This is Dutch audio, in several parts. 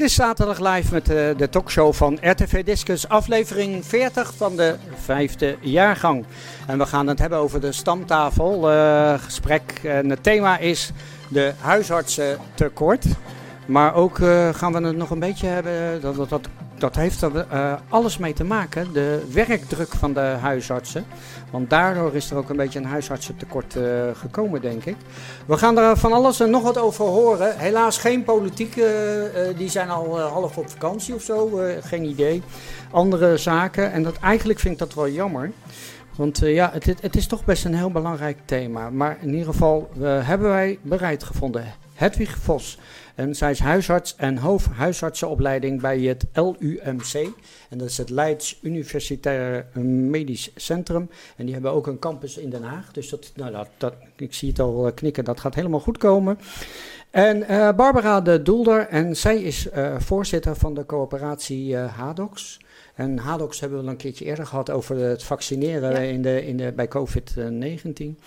Dit is zaterdag live met de, de talkshow van RTV Discus, aflevering 40 van de vijfde jaargang. En we gaan het hebben over de stamtafel uh, gesprek. En het thema is de huisartsentekort. Maar ook uh, gaan we het nog een beetje hebben, dat, dat, dat dat heeft er uh, alles mee te maken, de werkdruk van de huisartsen. Want daardoor is er ook een beetje een huisartsentekort uh, gekomen, denk ik. We gaan er van alles en nog wat over horen. Helaas geen politiek, uh, die zijn al half op vakantie of zo, geen idee. Andere zaken, en dat, eigenlijk vind ik dat wel jammer. Want ja, het, het, is toch best een heel belangrijk thema. Maar in ieder geval hebben wij bereid gevonden. Hedwig Vos en zij is huisarts en hoofdhuisartsenopleiding bij het LUMC. En dat is het Leids Universitair Medisch Centrum. En die hebben ook een campus in Den Haag. Dus dat, nou, dat, ik zie het al knikken, dat gaat helemaal goed komen. En uh, Barbara de Doelder, en zij is uh, voorzitter van de coöperatie HADOX. En HADOX hebben we al een keertje eerder gehad over het vaccineren ja. in de, in de, bij COVID-19.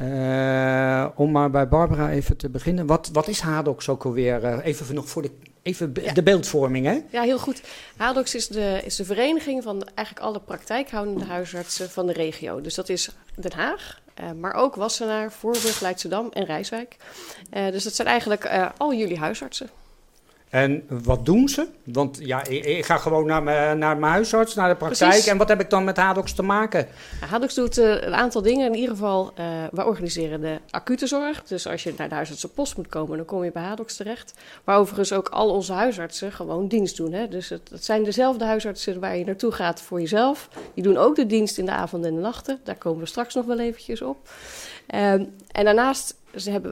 Uh, om maar bij Barbara even te beginnen. Wat, wat is HADOX ook alweer? Uh, even nog voor de, even ja. de beeldvorming, hè? Ja, heel goed. HADOX is de, is de vereniging van eigenlijk alle praktijkhoudende huisartsen van de regio. Dus dat is Den Haag, uh, maar ook Wassenaar, Voorburg, Leidschendam en Rijswijk. dus dat zijn eigenlijk al jullie huisartsen. En wat doen ze? Want ja, ik, ik ga gewoon naar mijn, naar mijn huisarts, naar de praktijk. Precies. En wat heb ik dan met Hadox te maken? Hadox doet uh, een aantal dingen. In ieder geval, uh, wij organiseren de acute zorg. Dus als je naar de huisartsenpost moet komen, dan kom je bij Hadox terecht. Maar overigens ook al onze huisartsen gewoon dienst doen. Hè? Dus het, het zijn dezelfde huisartsen waar je naartoe gaat voor jezelf. Die doen ook de dienst in de avonden en de nachten. Daar komen we straks nog wel eventjes op. Um, en daarnaast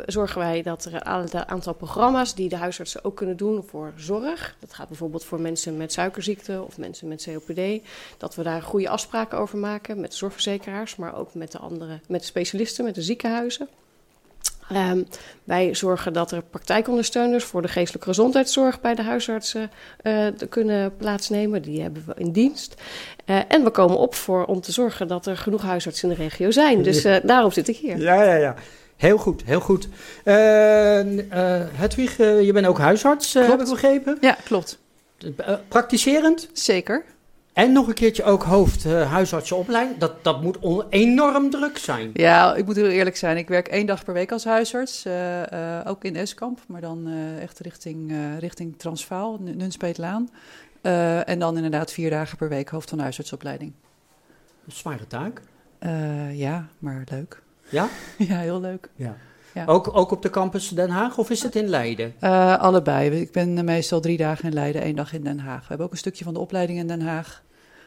zorgen wij dat er een aantal programma's die de huisartsen ook kunnen doen voor zorg. Dat gaat bijvoorbeeld voor mensen met suikerziekte of mensen met COPD. Dat we daar goede afspraken over maken met de zorgverzekeraars, maar ook met de andere, met de specialisten, met de ziekenhuizen. Um, wij zorgen dat er praktijkondersteuners voor de geestelijke gezondheidszorg bij de huisartsen uh, kunnen plaatsnemen. Die hebben we in dienst. Uh, en we komen op voor om te zorgen dat er genoeg huisartsen in de regio zijn. Dus uh, daarom zit ik hier. Ja, ja, ja. Heel goed, heel goed. Uh, Hedwig, je bent ook huisarts, heb ik begrepen? Ja, klopt. praktiserend? Zeker. En nog een keertje ook hoofd huisartsenopleiding. Dat, dat moet enorm druk zijn. Ja, ik moet heel eerlijk zijn. Ik werk één dag per week als huisarts. ook in Eskamp, maar dan echt richting, richting Transvaal, Nunspeetlaan. en dan inderdaad vier dagen per week hoofd van huisartsopleiding. Een zware taak. ja, maar leuk. Ja? Ja, heel leuk. Ja. ja. Ook, ook op de campus Den Haag of is het in Leiden? Uh, allebei. Ik ben meestal drie dagen in Leiden, één dag in Den Haag. We hebben ook een stukje van de opleiding in Den Haag.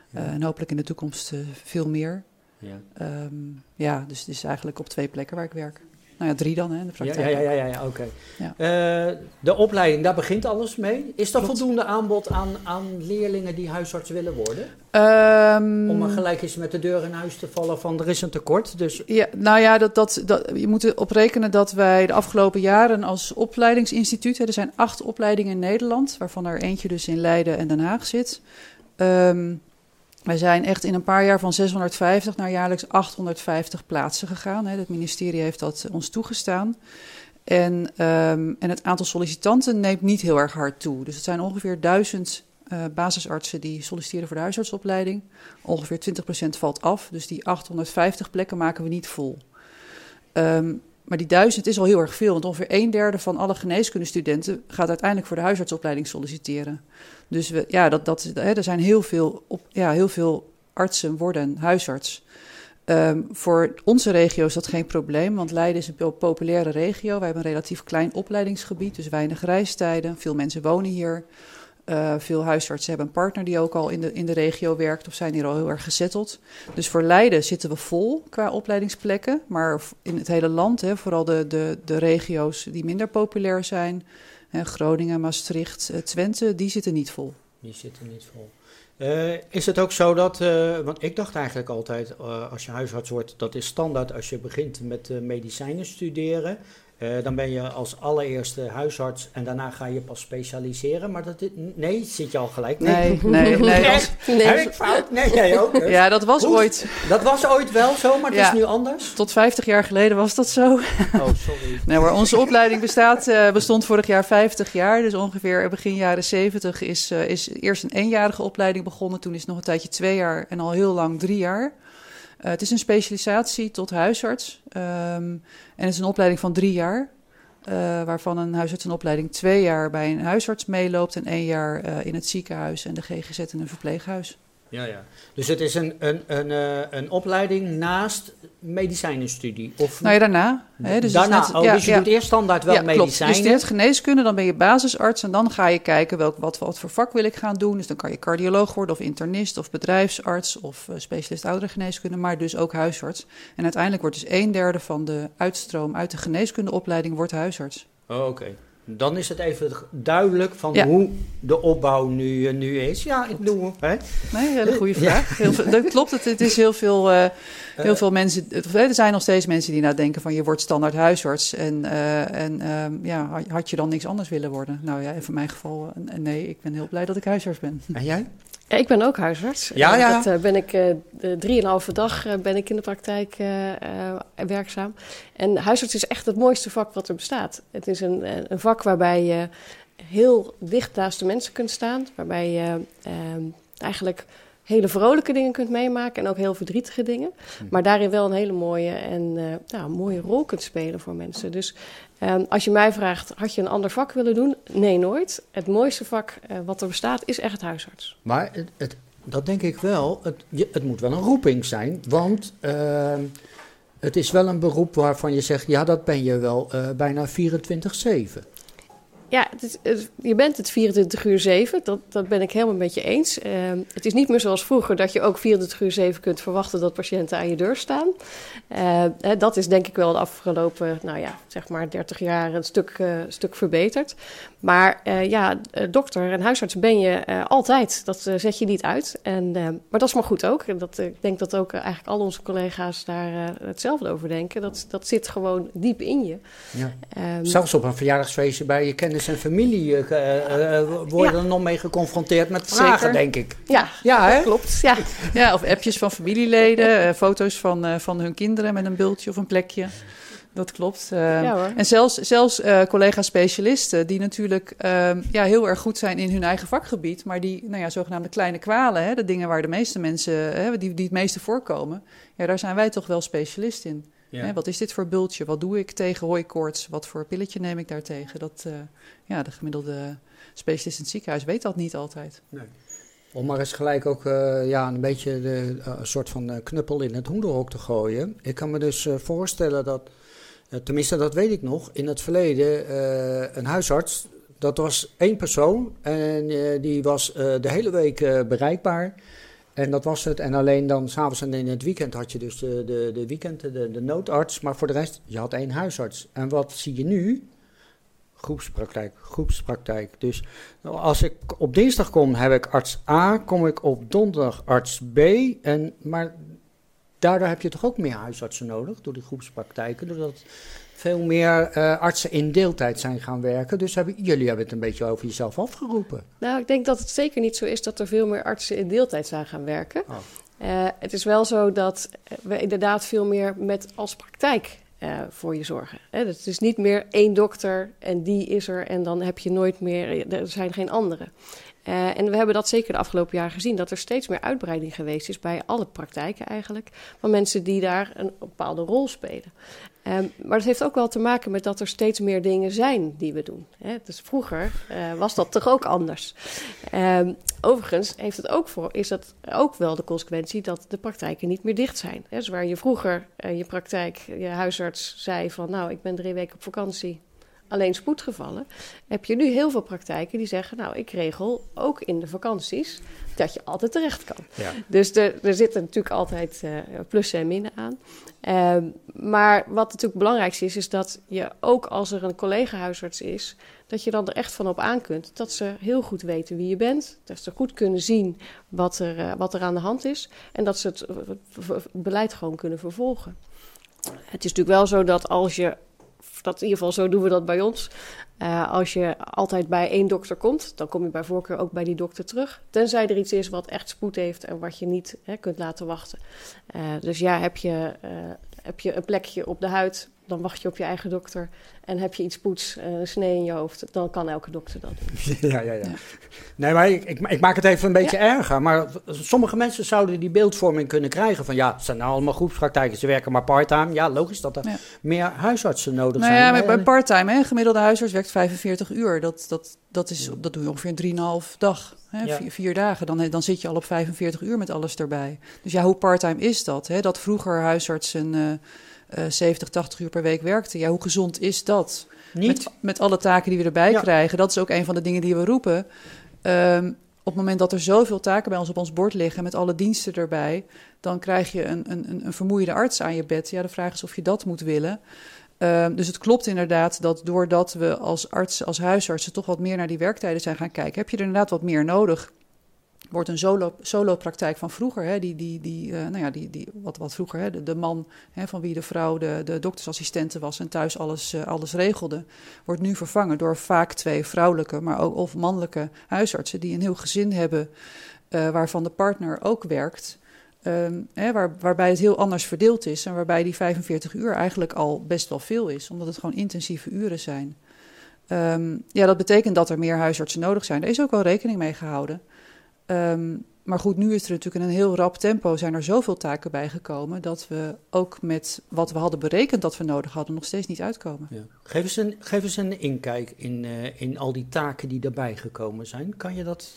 Ja. Uh, en hopelijk in de toekomst uh, veel meer. Ja. Um, ja, dus het is eigenlijk op twee plekken waar ik werk. Nou ja, drie dan, hè, de praktijk. Ja, ja, ja, ja, ja oké. Okay. Uh, de opleiding, daar begint alles mee. Is er voldoende aanbod aan, aan leerlingen die huisarts willen worden? Um, Om maar gelijk eens met de deur in huis te vallen van er is een tekort. Dus... Ja, nou ja, dat, dat, dat, je moet erop rekenen dat wij de afgelopen jaren als opleidingsinstituut... Hè, er zijn acht opleidingen in Nederland, waarvan er eentje dus in Leiden en Den Haag zit... Um, wij zijn echt in een paar jaar van 650 naar jaarlijks 850 plaatsen gegaan. Het ministerie heeft dat ons toegestaan. En, um, en het aantal sollicitanten neemt niet heel erg hard toe. Dus het zijn ongeveer 1000 uh, basisartsen die solliciteren voor de huisartsopleiding. Ongeveer 20% valt af. Dus die 850 plekken maken we niet vol. Um, maar die duizend is al heel erg veel, want ongeveer een derde van alle geneeskundestudenten gaat uiteindelijk voor de huisartsopleiding solliciteren. Dus we, ja, dat, dat, hè, er zijn heel veel, op, ja, heel veel artsen worden huisarts. Um, voor onze regio is dat geen probleem, want Leiden is een populaire regio. Wij hebben een relatief klein opleidingsgebied, dus weinig reistijden. Veel mensen wonen hier. Uh, veel huisartsen hebben een partner die ook al in de, in de regio werkt of zijn hier al heel erg gezetteld. Dus voor Leiden zitten we vol qua opleidingsplekken. Maar in het hele land, hè, vooral de, de, de regio's die minder populair zijn, hè, Groningen, Maastricht, uh, Twente, die zitten niet vol. Die zitten niet vol. Uh, is het ook zo dat, want ik dacht eigenlijk altijd, als je huisarts wordt, dat is standaard als je begint met medicijnen studeren. Eh, dan ben je als allereerste huisarts en daarna ga je pas specialiseren. Maar dat, nee, zit je al gelijk? Nee, nee, nee. Nee. Heb ik fout? Nee, jij ook. Dus. Ja, dat was Hoe- ooit. Dat was ooit wel zo, maar het Ja. is nu anders. Tot 50 jaar geleden was dat zo. Oh, sorry. Nee, maar onze opleiding bestaat, eh, bestond vorig jaar 50 jaar. Dus ongeveer begin jaren 70 is, eh, is eerst een eenjarige opleiding begonnen. Toen is het nog een tijdje twee jaar en al heel lang drie jaar. Eh, het is een specialisatie tot huisarts. Ehm, en het is een opleiding van drie jaar. eh, waarvan een huisarts een opleiding twee jaar bij een huisarts meeloopt... en één jaar eh, in het ziekenhuis en de GGZ in een verpleeghuis. Ja, ja. Dus het is een, een, een, eh, een opleiding naast medicijnenstudie? Of Nou ja, daarna. Hè, dus het is daarna? net- oh, ja, dus je ja. doet eerst standaard wel ja, klopt. medicijnen? Je studeert geneeskunde, dan ben je basisarts en dan ga je kijken welk, wat, wat voor vak wil ik gaan doen. Dus dan kan je cardioloog worden of internist of bedrijfsarts of eh, specialist ouderengeneeskunde, maar dus ook huisarts. En uiteindelijk wordt dus een derde van de uitstroom uit de geneeskundeopleiding wordt huisarts. Oh, Oké. Dan is het even duidelijk van Ja. hoe de opbouw nu, eh, nu is. Ja, ik bedoel, hè? Nee, hele goede Ja. vraag. Heel veel, dat klopt, het, het is heel veel, eh, heel Eh, veel mensen. het- Er zijn nog steeds mensen die nadenken van je wordt standaard huisarts. En, en ehm, ja, had- je dan niks anders willen worden? Nou ja, in mijn geval, nee, ik ben heel blij dat ik huisarts ben. En jij? Ja, ik ben ook huisarts. Ja, ja. Dat, eh, ben ik eh, drieënhalve dag eh, ben ik in de praktijk werkzaam. En huisarts is echt het mooiste vak wat er bestaat. Het is een, een vak waarbij je heel dicht naast de mensen kunt staan. Waarbij je eigenlijk hele vrolijke dingen kunt meemaken en ook heel verdrietige dingen. Maar daarin wel een hele mooie en eh, nou, mooie rol kunt spelen voor mensen. Dus ehm, als je mij vraagt, had je een ander vak willen doen? Nee, nooit. Het mooiste vak eh, wat er bestaat is echt huisarts. Maar het, het, dat denk ik wel. Het, je- het moet wel een roeping zijn. Want ehm, het is wel een beroep waarvan je zegt... ja, dat ben je wel eh, bijna 24-7. Ja, het is, je bent het 24 uur 7. Dat, dat ben ik helemaal met je eens. Ehm, het is niet meer zoals vroeger dat je ook 24 uur 7 kunt verwachten dat patiënten aan je deur staan. Hè, dat is denk ik wel de afgelopen, nou ja, zeg maar 30 jaar een stuk, eh, stuk verbeterd. Maar eh, ja, eh, dokter en huisarts ben je eh, altijd. Dat zet je niet uit. En, eh, maar dat is maar goed ook. En dat, ik denk dat ook eigenlijk al onze collega's daar hetzelfde over denken. Dat, dat zit gewoon diep in je. Ja. Ehm, Zelfs op een verjaardagsfeestje bij je kennis en familie... word je Ja. er nog mee geconfronteerd met vragen, Zeker. denk ik. ja, Ja, hè? dat klopt. Ja. Ja, of appjes van familieleden, foto's van, eh, van hun kinderen met een bultje of een plekje. Dat klopt. Eh, Ja. En zelfs, zelfs eh, collega-specialisten die natuurlijk ehm, ja, heel erg goed zijn in hun eigen vakgebied, maar die nou ja, zogenaamde kleine kwalen, hè, de dingen waar de meeste mensen, hè, die, die het meeste voorkomen, ja, daar zijn wij toch wel specialist in. Ja. Hè, wat is dit voor bultje? Wat doe ik tegen hooikoorts? Wat voor pilletje neem ik daartegen? Dat, eh, ja, de gemiddelde specialist in het ziekenhuis weet dat niet altijd. Om maar eens gelijk ook eh, ja, een beetje de, een soort van eh, knuppel in het hoenderhok te gooien. Ik kan me dus eh, voorstellen dat, tenminste dat weet ik nog, in het verleden eh, een huisarts, dat was één persoon en eh, die was eh, de hele week eh, bereikbaar. En dat was het. En alleen dan s'avonds en in het weekend had je dus de, de, de weekend, de, de noodarts. Maar voor de rest, je had één huisarts. En wat zie je nu? Groepspraktijk, groepspraktijk. Dus als ik op dinsdag kom, heb ik arts A, kom ik op donderdag arts B. En, maar daardoor heb je toch ook meer huisartsen nodig door die groepspraktijken. Doordat veel meer eh, artsen in deeltijd zijn gaan werken. Dus hebben, jullie hebben het een beetje over jezelf afgeroepen. Nou, ik denk dat het zeker niet zo is dat er veel meer artsen in deeltijd zijn gaan werken. Oh. Eh, het is wel zo dat we inderdaad veel meer met als praktijk eh, voor je zorgen. Hè, het is niet meer één dokter en die is er en dan heb je nooit meer, er zijn geen anderen. Eh, en we hebben dat zeker de afgelopen jaren gezien, dat er steeds meer uitbreiding geweest is bij alle praktijken eigenlijk, van mensen die daar een bepaalde rol spelen. Ehm, maar dat heeft ook wel te maken met dat er steeds meer dingen zijn die we doen. Hè? Dus vroeger eh, was dat toch ook anders. Ehm, overigens heeft het ook voor, is dat ook wel de consequentie dat de praktijken niet meer dicht zijn. Hè? Dus waar je vroeger eh, je praktijk, je huisarts zei van nou ik ben drie weken op vakantie, alleen spoedgevallen, heb je nu heel veel praktijken die zeggen nou ik regel ook in de vakanties dat je altijd terecht kan. Ja. Dus er, er zitten natuurlijk altijd eh, plussen en minnen aan. Ehm, maar wat natuurlijk het belangrijkste is, is dat je ook als er een collega-huisarts is, dat je dan er echt van op aan kunt. Dat ze heel goed weten wie je bent, dat ze goed kunnen zien wat er, eh, wat er aan de hand is en dat ze het, eh, beleid gewoon kunnen vervolgen. Het is natuurlijk wel zo dat als je dat in ieder geval zo doen we dat bij ons. Uh, als je altijd bij één dokter komt, dan kom je bij voorkeur ook bij die dokter terug. Tenzij er iets is wat echt spoed heeft en wat je niet hè, kunt laten wachten. Uh, dus ja, heb je, uh, heb je een plekje op de huid, dan wacht je op je eigen dokter. En heb je iets poets, een snee in je hoofd, dan kan elke dokter dat doen. Ja, ja, ja. Nee, maar ik, ik, ik, maak het even een beetje ja. erger. Maar sommige mensen zouden die beeldvorming kunnen krijgen van... ja, het zijn nou allemaal groepspraktijken, ze werken maar parttime. Ja, logisch dat er ja. meer huisartsen nodig nou zijn. Ja, bij parttime, hè, gemiddelde huisarts werkt 45 uur. Dat, dat, dat, is, dat doe je ongeveer in 3,5 dag. Hè, ja. vier, vier, dagen, dan, dan zit je al op 45 uur met alles erbij. Dus ja, hoe parttime is dat? Hè? Dat vroeger huisartsen... Uh, uh, 70, 80 uur per week werkten. Ja, hoe gezond is dat? Niet. Met, met alle taken die we erbij ja. krijgen. Dat is ook een van de dingen die we roepen. Um, op het moment dat er zoveel taken bij ons op ons bord liggen, met alle diensten erbij, dan krijg je een, een, een vermoeide arts aan je bed. Ja, de vraag is of je dat moet willen. Um, dus het klopt inderdaad dat doordat we als artsen, als huisartsen, toch wat meer naar die werktijden zijn gaan kijken, heb je er inderdaad wat meer nodig wordt een solo, solo praktijk van vroeger. Hè, die, die, die, uh, nou ja, die, die, wat, wat vroeger, hè, de, man hè, van wie de vrouw de, de doktersassistente was en thuis alles, uh, alles regelde, wordt nu vervangen door vaak twee vrouwelijke, maar ook of mannelijke huisartsen die een heel gezin hebben uh, waarvan de partner ook werkt. Um, hè, waar, waarbij het heel anders verdeeld is en waarbij die 45 uur eigenlijk al best wel veel is, omdat het gewoon intensieve uren zijn. Um, ja, dat betekent dat er meer huisartsen nodig zijn. Daar is ook wel rekening mee gehouden. Um, maar goed, nu is er natuurlijk in een heel rap tempo zijn er zoveel taken bijgekomen dat we ook met wat we hadden berekend dat we nodig hadden nog steeds niet uitkomen. Ja. Geef, eens een, geef eens een inkijk in, uh, in al die taken die erbij gekomen zijn. Kan je dat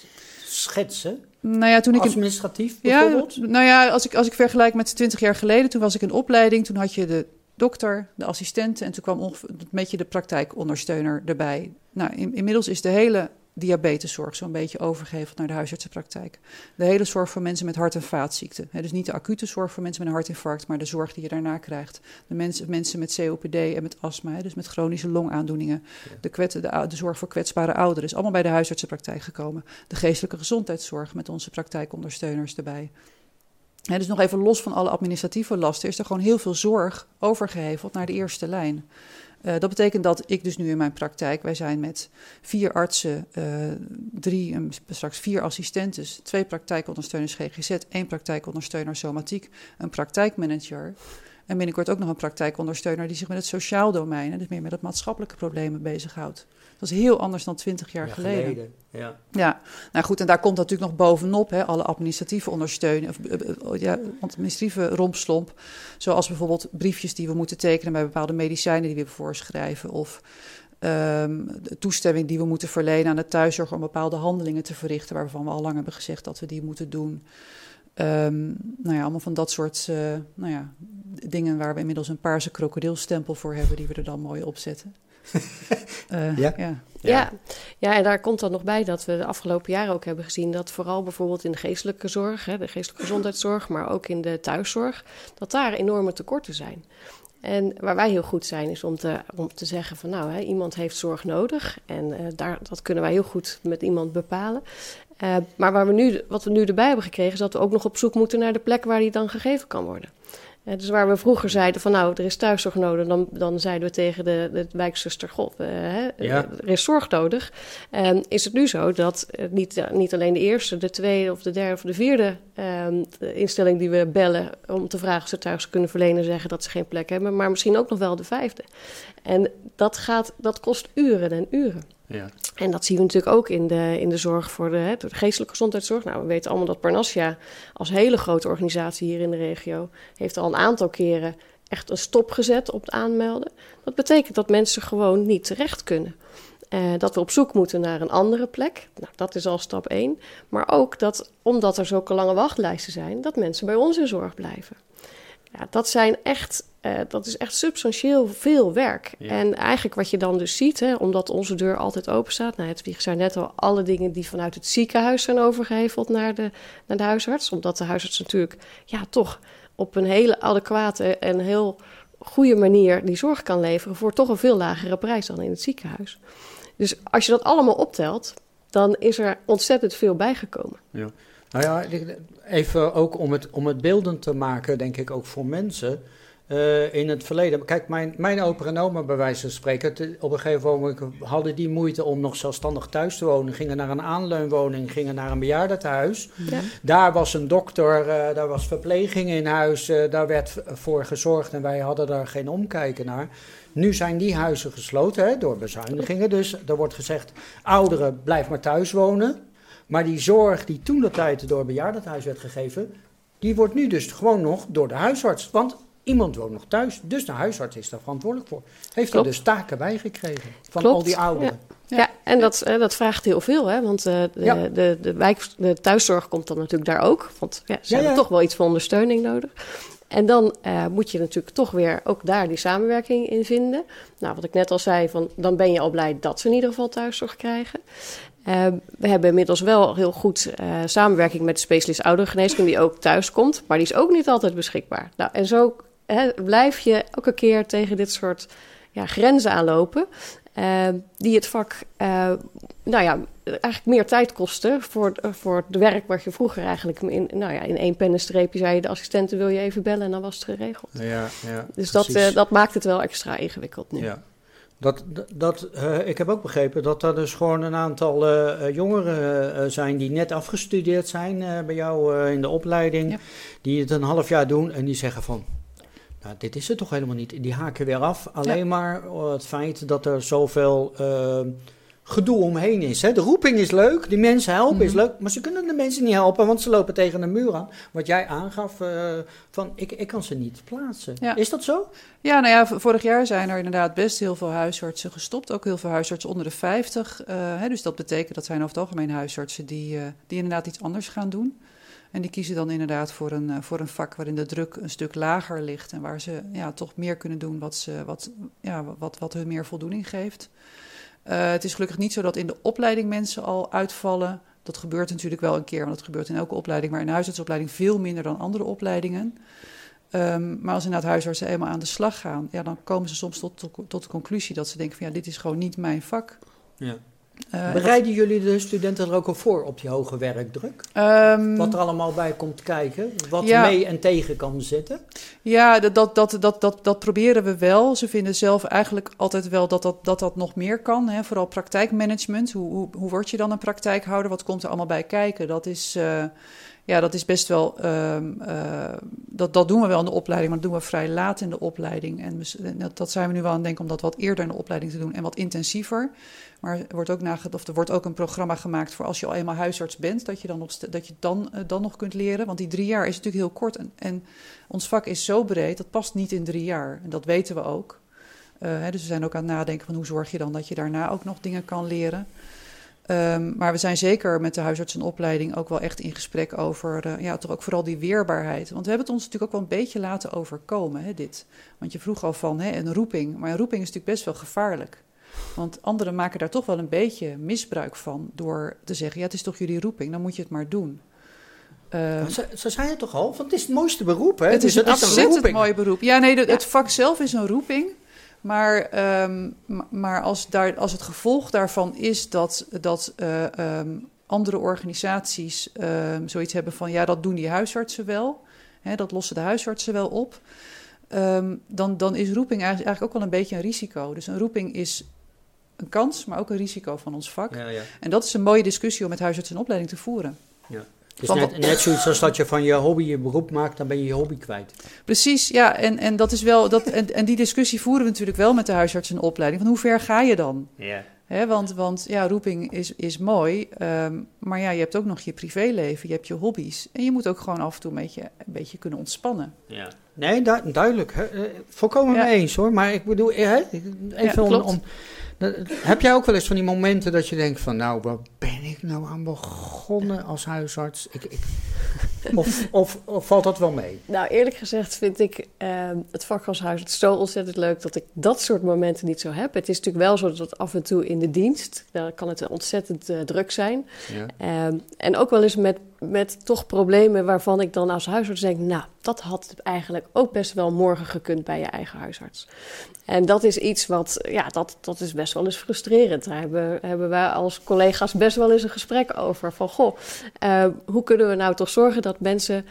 schetsen? Nou ja, toen ik Administratief bijvoorbeeld? Ja, nou ja, als ik, als ik vergelijk met 20 jaar geleden, toen was ik in opleiding, toen had je de dokter, de assistenten en toen kwam ongeveer een beetje de praktijkondersteuner erbij. Nou, in, inmiddels is de hele diabeteszorg zo'n beetje overgeheveld naar de huisartsenpraktijk. De hele zorg voor mensen met hart- en vaatziekten. He, dus niet de acute zorg voor mensen met een hartinfarct, maar de zorg die je daarna krijgt. De mensen, mensen met COPD en met astma, he, dus met chronische longaandoeningen. Ja. De, kwet, de, de, zorg voor kwetsbare ouderen is allemaal bij de huisartsenpraktijk gekomen. De geestelijke gezondheidszorg met onze praktijkondersteuners erbij. He, dus nog even los van alle administratieve lasten is er gewoon heel veel zorg overgeheveld naar de eerste lijn. Uh, dat betekent dat ik dus nu in mijn praktijk, wij zijn met vier artsen, uh, drie, um, straks vier assistentes, twee praktijkondersteuners GGZ, één praktijkondersteuner somatiek, een praktijkmanager. En binnenkort ook nog een praktijkondersteuner die zich met het sociaal domein, dus meer met het maatschappelijke problemen bezighoudt. Dat is heel anders dan twintig jaar ja, geleden. geleden. Ja. ja, nou goed, en daar komt natuurlijk nog bovenop hè, alle administratieve ondersteuning, of uh, ja, administratieve rompslomp. Zoals bijvoorbeeld briefjes die we moeten tekenen bij bepaalde medicijnen die we voorschrijven. Of um, de toestemming die we moeten verlenen aan de thuiszorg om bepaalde handelingen te verrichten, waarvan we al lang hebben gezegd dat we die moeten doen. Um, nou ja, allemaal van dat soort uh, nou ja, dingen waar we inmiddels een paarse krokodilstempel voor hebben, die we er dan mooi op zetten. uh, ja. ja. Ja. ja, en daar komt dan nog bij dat we de afgelopen jaren ook hebben gezien dat vooral bijvoorbeeld in de geestelijke zorg, hè, de geestelijke gezondheidszorg, maar ook in de thuiszorg, dat daar enorme tekorten zijn. En waar wij heel goed zijn, is om te, om te zeggen van nou, hè, iemand heeft zorg nodig. En uh, daar, dat kunnen wij heel goed met iemand bepalen. Uh, maar waar we nu, wat we nu erbij hebben gekregen, is dat we ook nog op zoek moeten naar de plek waar die dan gegeven kan worden. Uh, dus waar we vroeger zeiden van nou, er is thuiszorg nodig, dan, dan zeiden we tegen de, de wijkzuster, god, uh, ja. er is zorg nodig. En is het nu zo dat niet, niet alleen de eerste, de tweede of de derde of de vierde de instelling die we bellen om te vragen of ze thuis kunnen verlenen, zeggen dat ze geen plek hebben, maar misschien ook nog wel de vijfde. En dat, gaat, dat kost uren en uren. Ja. En dat zien we natuurlijk ook in de, in de zorg voor de, hè, de geestelijke gezondheidszorg. Nou, we weten allemaal dat Parnassia als hele grote organisatie hier in de regio... heeft al een aantal keren echt een stop gezet op het aanmelden. Dat betekent dat mensen gewoon niet terecht kunnen. Uh, dat we op zoek moeten naar een andere plek. Nou, dat is al stap 1. Maar ook dat, omdat er zulke lange wachtlijsten zijn, dat mensen bij ons in zorg blijven. Ja, dat, zijn echt, uh, dat is echt substantieel veel werk. Ja. En eigenlijk wat je dan dus ziet, hè, omdat onze deur altijd open staat. Nou, het zei net al, alle dingen die vanuit het ziekenhuis zijn overgeheveld naar de, naar de huisarts. Omdat de huisarts natuurlijk ja, toch op een hele adequate en heel goede manier die zorg kan leveren voor toch een veel lagere prijs dan in het ziekenhuis. Dus als je dat allemaal optelt, dan is er ontzettend veel bijgekomen. Ja. Nou ja, even ook om het, om het beeldend te maken, denk ik ook voor mensen. Eh, in het verleden. Kijk, mijn, mijn opa en oma, bij wijze van spreken, op een gegeven moment hadden die moeite om nog zelfstandig thuis te wonen. Gingen naar een aanleunwoning, gingen naar een bejaardentehuis. Ja. Daar was een dokter, uh, daar was verpleging in huis, uh, daar werd voor gezorgd en wij hadden daar geen omkijken naar. Nu zijn die huizen gesloten hè, door bezuinigingen. Dus er wordt gezegd, ouderen, blijf maar thuis wonen. Maar die zorg die toen de tijd door het bejaardentehuis werd gegeven, die wordt nu dus gewoon nog door de huisarts. Want Iemand woont nog thuis, dus de huisarts is daar verantwoordelijk voor. Heeft Klopt. er dus taken bij gekregen van al die ouderen. Ja. ja. en dat, eh, dat vraagt heel veel, hè? want uh, de, ja. de, de, wijk, de thuiszorg komt dan natuurlijk daar ook. Want ja, ze hebben toch wel iets van ondersteuning nodig. En dan uh, moet je natuurlijk toch weer ook daar die samenwerking in vinden. Nou, wat ik net al zei, van, dan ben je al blij dat ze in ieder geval thuiszorg krijgen. Uh, we hebben inmiddels wel heel goed uh, samenwerking met de specialist oudergeneeskunde die ook thuis komt, maar die is ook niet altijd beschikbaar. Nou, en zo hè, blijf je elke keer tegen dit soort ja, grenzen aanlopen. Uh, die het vak, uh, nou ja, eigenlijk meer tijd kosten voor, voor het werk wat je vroeger eigenlijk in, nou ja, in één pennenstreepje zei je de assistenten wil je even bellen en dan was het geregeld. Ja, ja, dus dat, uh, dat maakt het wel extra ingewikkeld nu. Ja. Dat, dat, uh, ik heb ook begrepen dat er dus gewoon een aantal uh, jongeren zijn die net afgestudeerd zijn bij jou in de opleiding, ja. die het een half jaar doen en die zeggen van nou, dit is het toch helemaal niet. Die haken weer af. Alleen ja. maar het feit dat er zoveel uh, gedoe omheen is. Hè. De roeping is leuk, die mensen helpen mm -hmm. is leuk, maar ze kunnen de mensen niet helpen, want ze lopen tegen de muur aan. Wat jij aangaf, uh, van ik, ik kan ze niet plaatsen. Ja. Is dat zo? Ja, nou ja, vorig jaar zijn er inderdaad best heel veel huisartsen gestopt. Ook heel veel huisartsen onder de 50. Uh, hè, dus dat betekent dat zijn over het algemeen huisartsen die, die inderdaad iets anders gaan doen. En die kiezen dan inderdaad voor een, voor een vak waarin de druk een stuk lager ligt en waar ze ja, toch meer kunnen doen wat, ze, wat, ja, wat, wat hun meer voldoening geeft. Uh, het is gelukkig niet zo dat in de opleiding mensen al uitvallen. Dat gebeurt natuurlijk wel een keer, want dat gebeurt in elke opleiding, maar in de huisartsopleiding veel minder dan andere opleidingen. Um, maar als inderdaad huisartsen eenmaal aan de slag gaan, ja, dan komen ze soms tot, tot, tot de conclusie dat ze denken van ja, dit is gewoon niet mijn vak. Ja. Uh, Bereiden jullie de studenten er ook al voor op die hoge werkdruk? Um, wat er allemaal bij komt kijken? Wat ja, mee en tegen kan zitten? Ja, dat, dat, dat, dat, dat, dat proberen we wel. Ze vinden zelf eigenlijk altijd wel dat dat, dat, dat nog meer kan. Hè? Vooral praktijkmanagement. Hoe, hoe, hoe word je dan een praktijkhouder? Wat komt er allemaal bij kijken? Dat is... Uh, ja, dat is best wel. Uh, uh, dat, dat doen we wel in de opleiding, maar dat doen we vrij laat in de opleiding. En dat, zijn we nu wel aan het denken om dat wat eerder in de opleiding te doen en wat intensiever. Maar er wordt ook, nagedacht, of er wordt ook een programma gemaakt voor als je al eenmaal huisarts bent, dat je dan nog, dat je dan, uh, dan nog kunt leren. Want die drie jaar is natuurlijk heel kort. En, en ons vak is zo breed, dat past niet in drie jaar. En dat weten we ook. Hè, dus we zijn ook aan het nadenken van hoe zorg je dan dat je daarna ook nog dingen kan leren. Um, maar we zijn zeker met de huisartsenopleiding ook wel echt in gesprek over, uh, ja, toch ook vooral die weerbaarheid. Want we hebben het ons natuurlijk ook wel een beetje laten overkomen, hè, dit. Want je vroeg al van hè, een roeping, maar een roeping is natuurlijk best wel gevaarlijk. Want anderen maken daar toch wel een beetje misbruik van door te zeggen, ja, het is toch jullie roeping, dan moet je het maar doen. Uh, ze, ze zei het toch al, want het is het mooiste beroep, hè? Het is een ontzettend mooi beroep. Ja, nee, de, ja. het vak zelf is een roeping. Maar, um, maar als, daar, als het gevolg daarvan is dat, dat uh, um, andere organisaties um, zoiets hebben van ja, dat doen die huisartsen wel, hè, dat lossen de huisartsen wel op, dan, dan is roeping eigenlijk, ook wel een beetje een risico. Dus een roeping is een kans, maar ook een risico van ons vak. Ja, ja. En dat is een mooie discussie om met huisartsen een opleiding te voeren. Ja. Dus net, net zoiets als dat je van je hobby je beroep maakt, dan ben je je hobby kwijt. Precies, ja. En, en, dat is wel, dat, en, en die discussie voeren we natuurlijk wel met de huisarts en opleiding. Van hoe ver ga je dan? Ja. He, want, want ja, roeping is, is mooi, um, maar ja, je hebt ook nog je privéleven, je hebt je hobby's. En je moet ook gewoon af en toe een beetje, een beetje kunnen ontspannen. Ja. Nee, du duidelijk. He, volkomen ja. mee eens hoor. Maar ik bedoel, he, even ja, om, om heb jij ook wel eens van die momenten dat je denkt van, nou, waar ben ik nou aan begonnen als huisarts? Ik, ik, of, of, of, valt dat wel mee? Nou, eerlijk gezegd vind ik uh, het vak als huisarts zo ontzettend leuk dat ik dat soort momenten niet zo heb. Het is natuurlijk wel zo dat af en toe in de dienst, daar kan het ontzettend uh, druk zijn. Ja. Uh, en ook wel eens met, met toch problemen waarvan ik dan als huisarts denk, nou, dat had eigenlijk ook best wel morgen gekund bij je eigen huisarts. En dat is iets wat, ja, dat, dat is best wel eens frustrerend. Daar hebben, hebben wij als collega's best wel eens een gesprek over. Van, goh, uh, hoe kunnen we nou toch zorgen dat mensen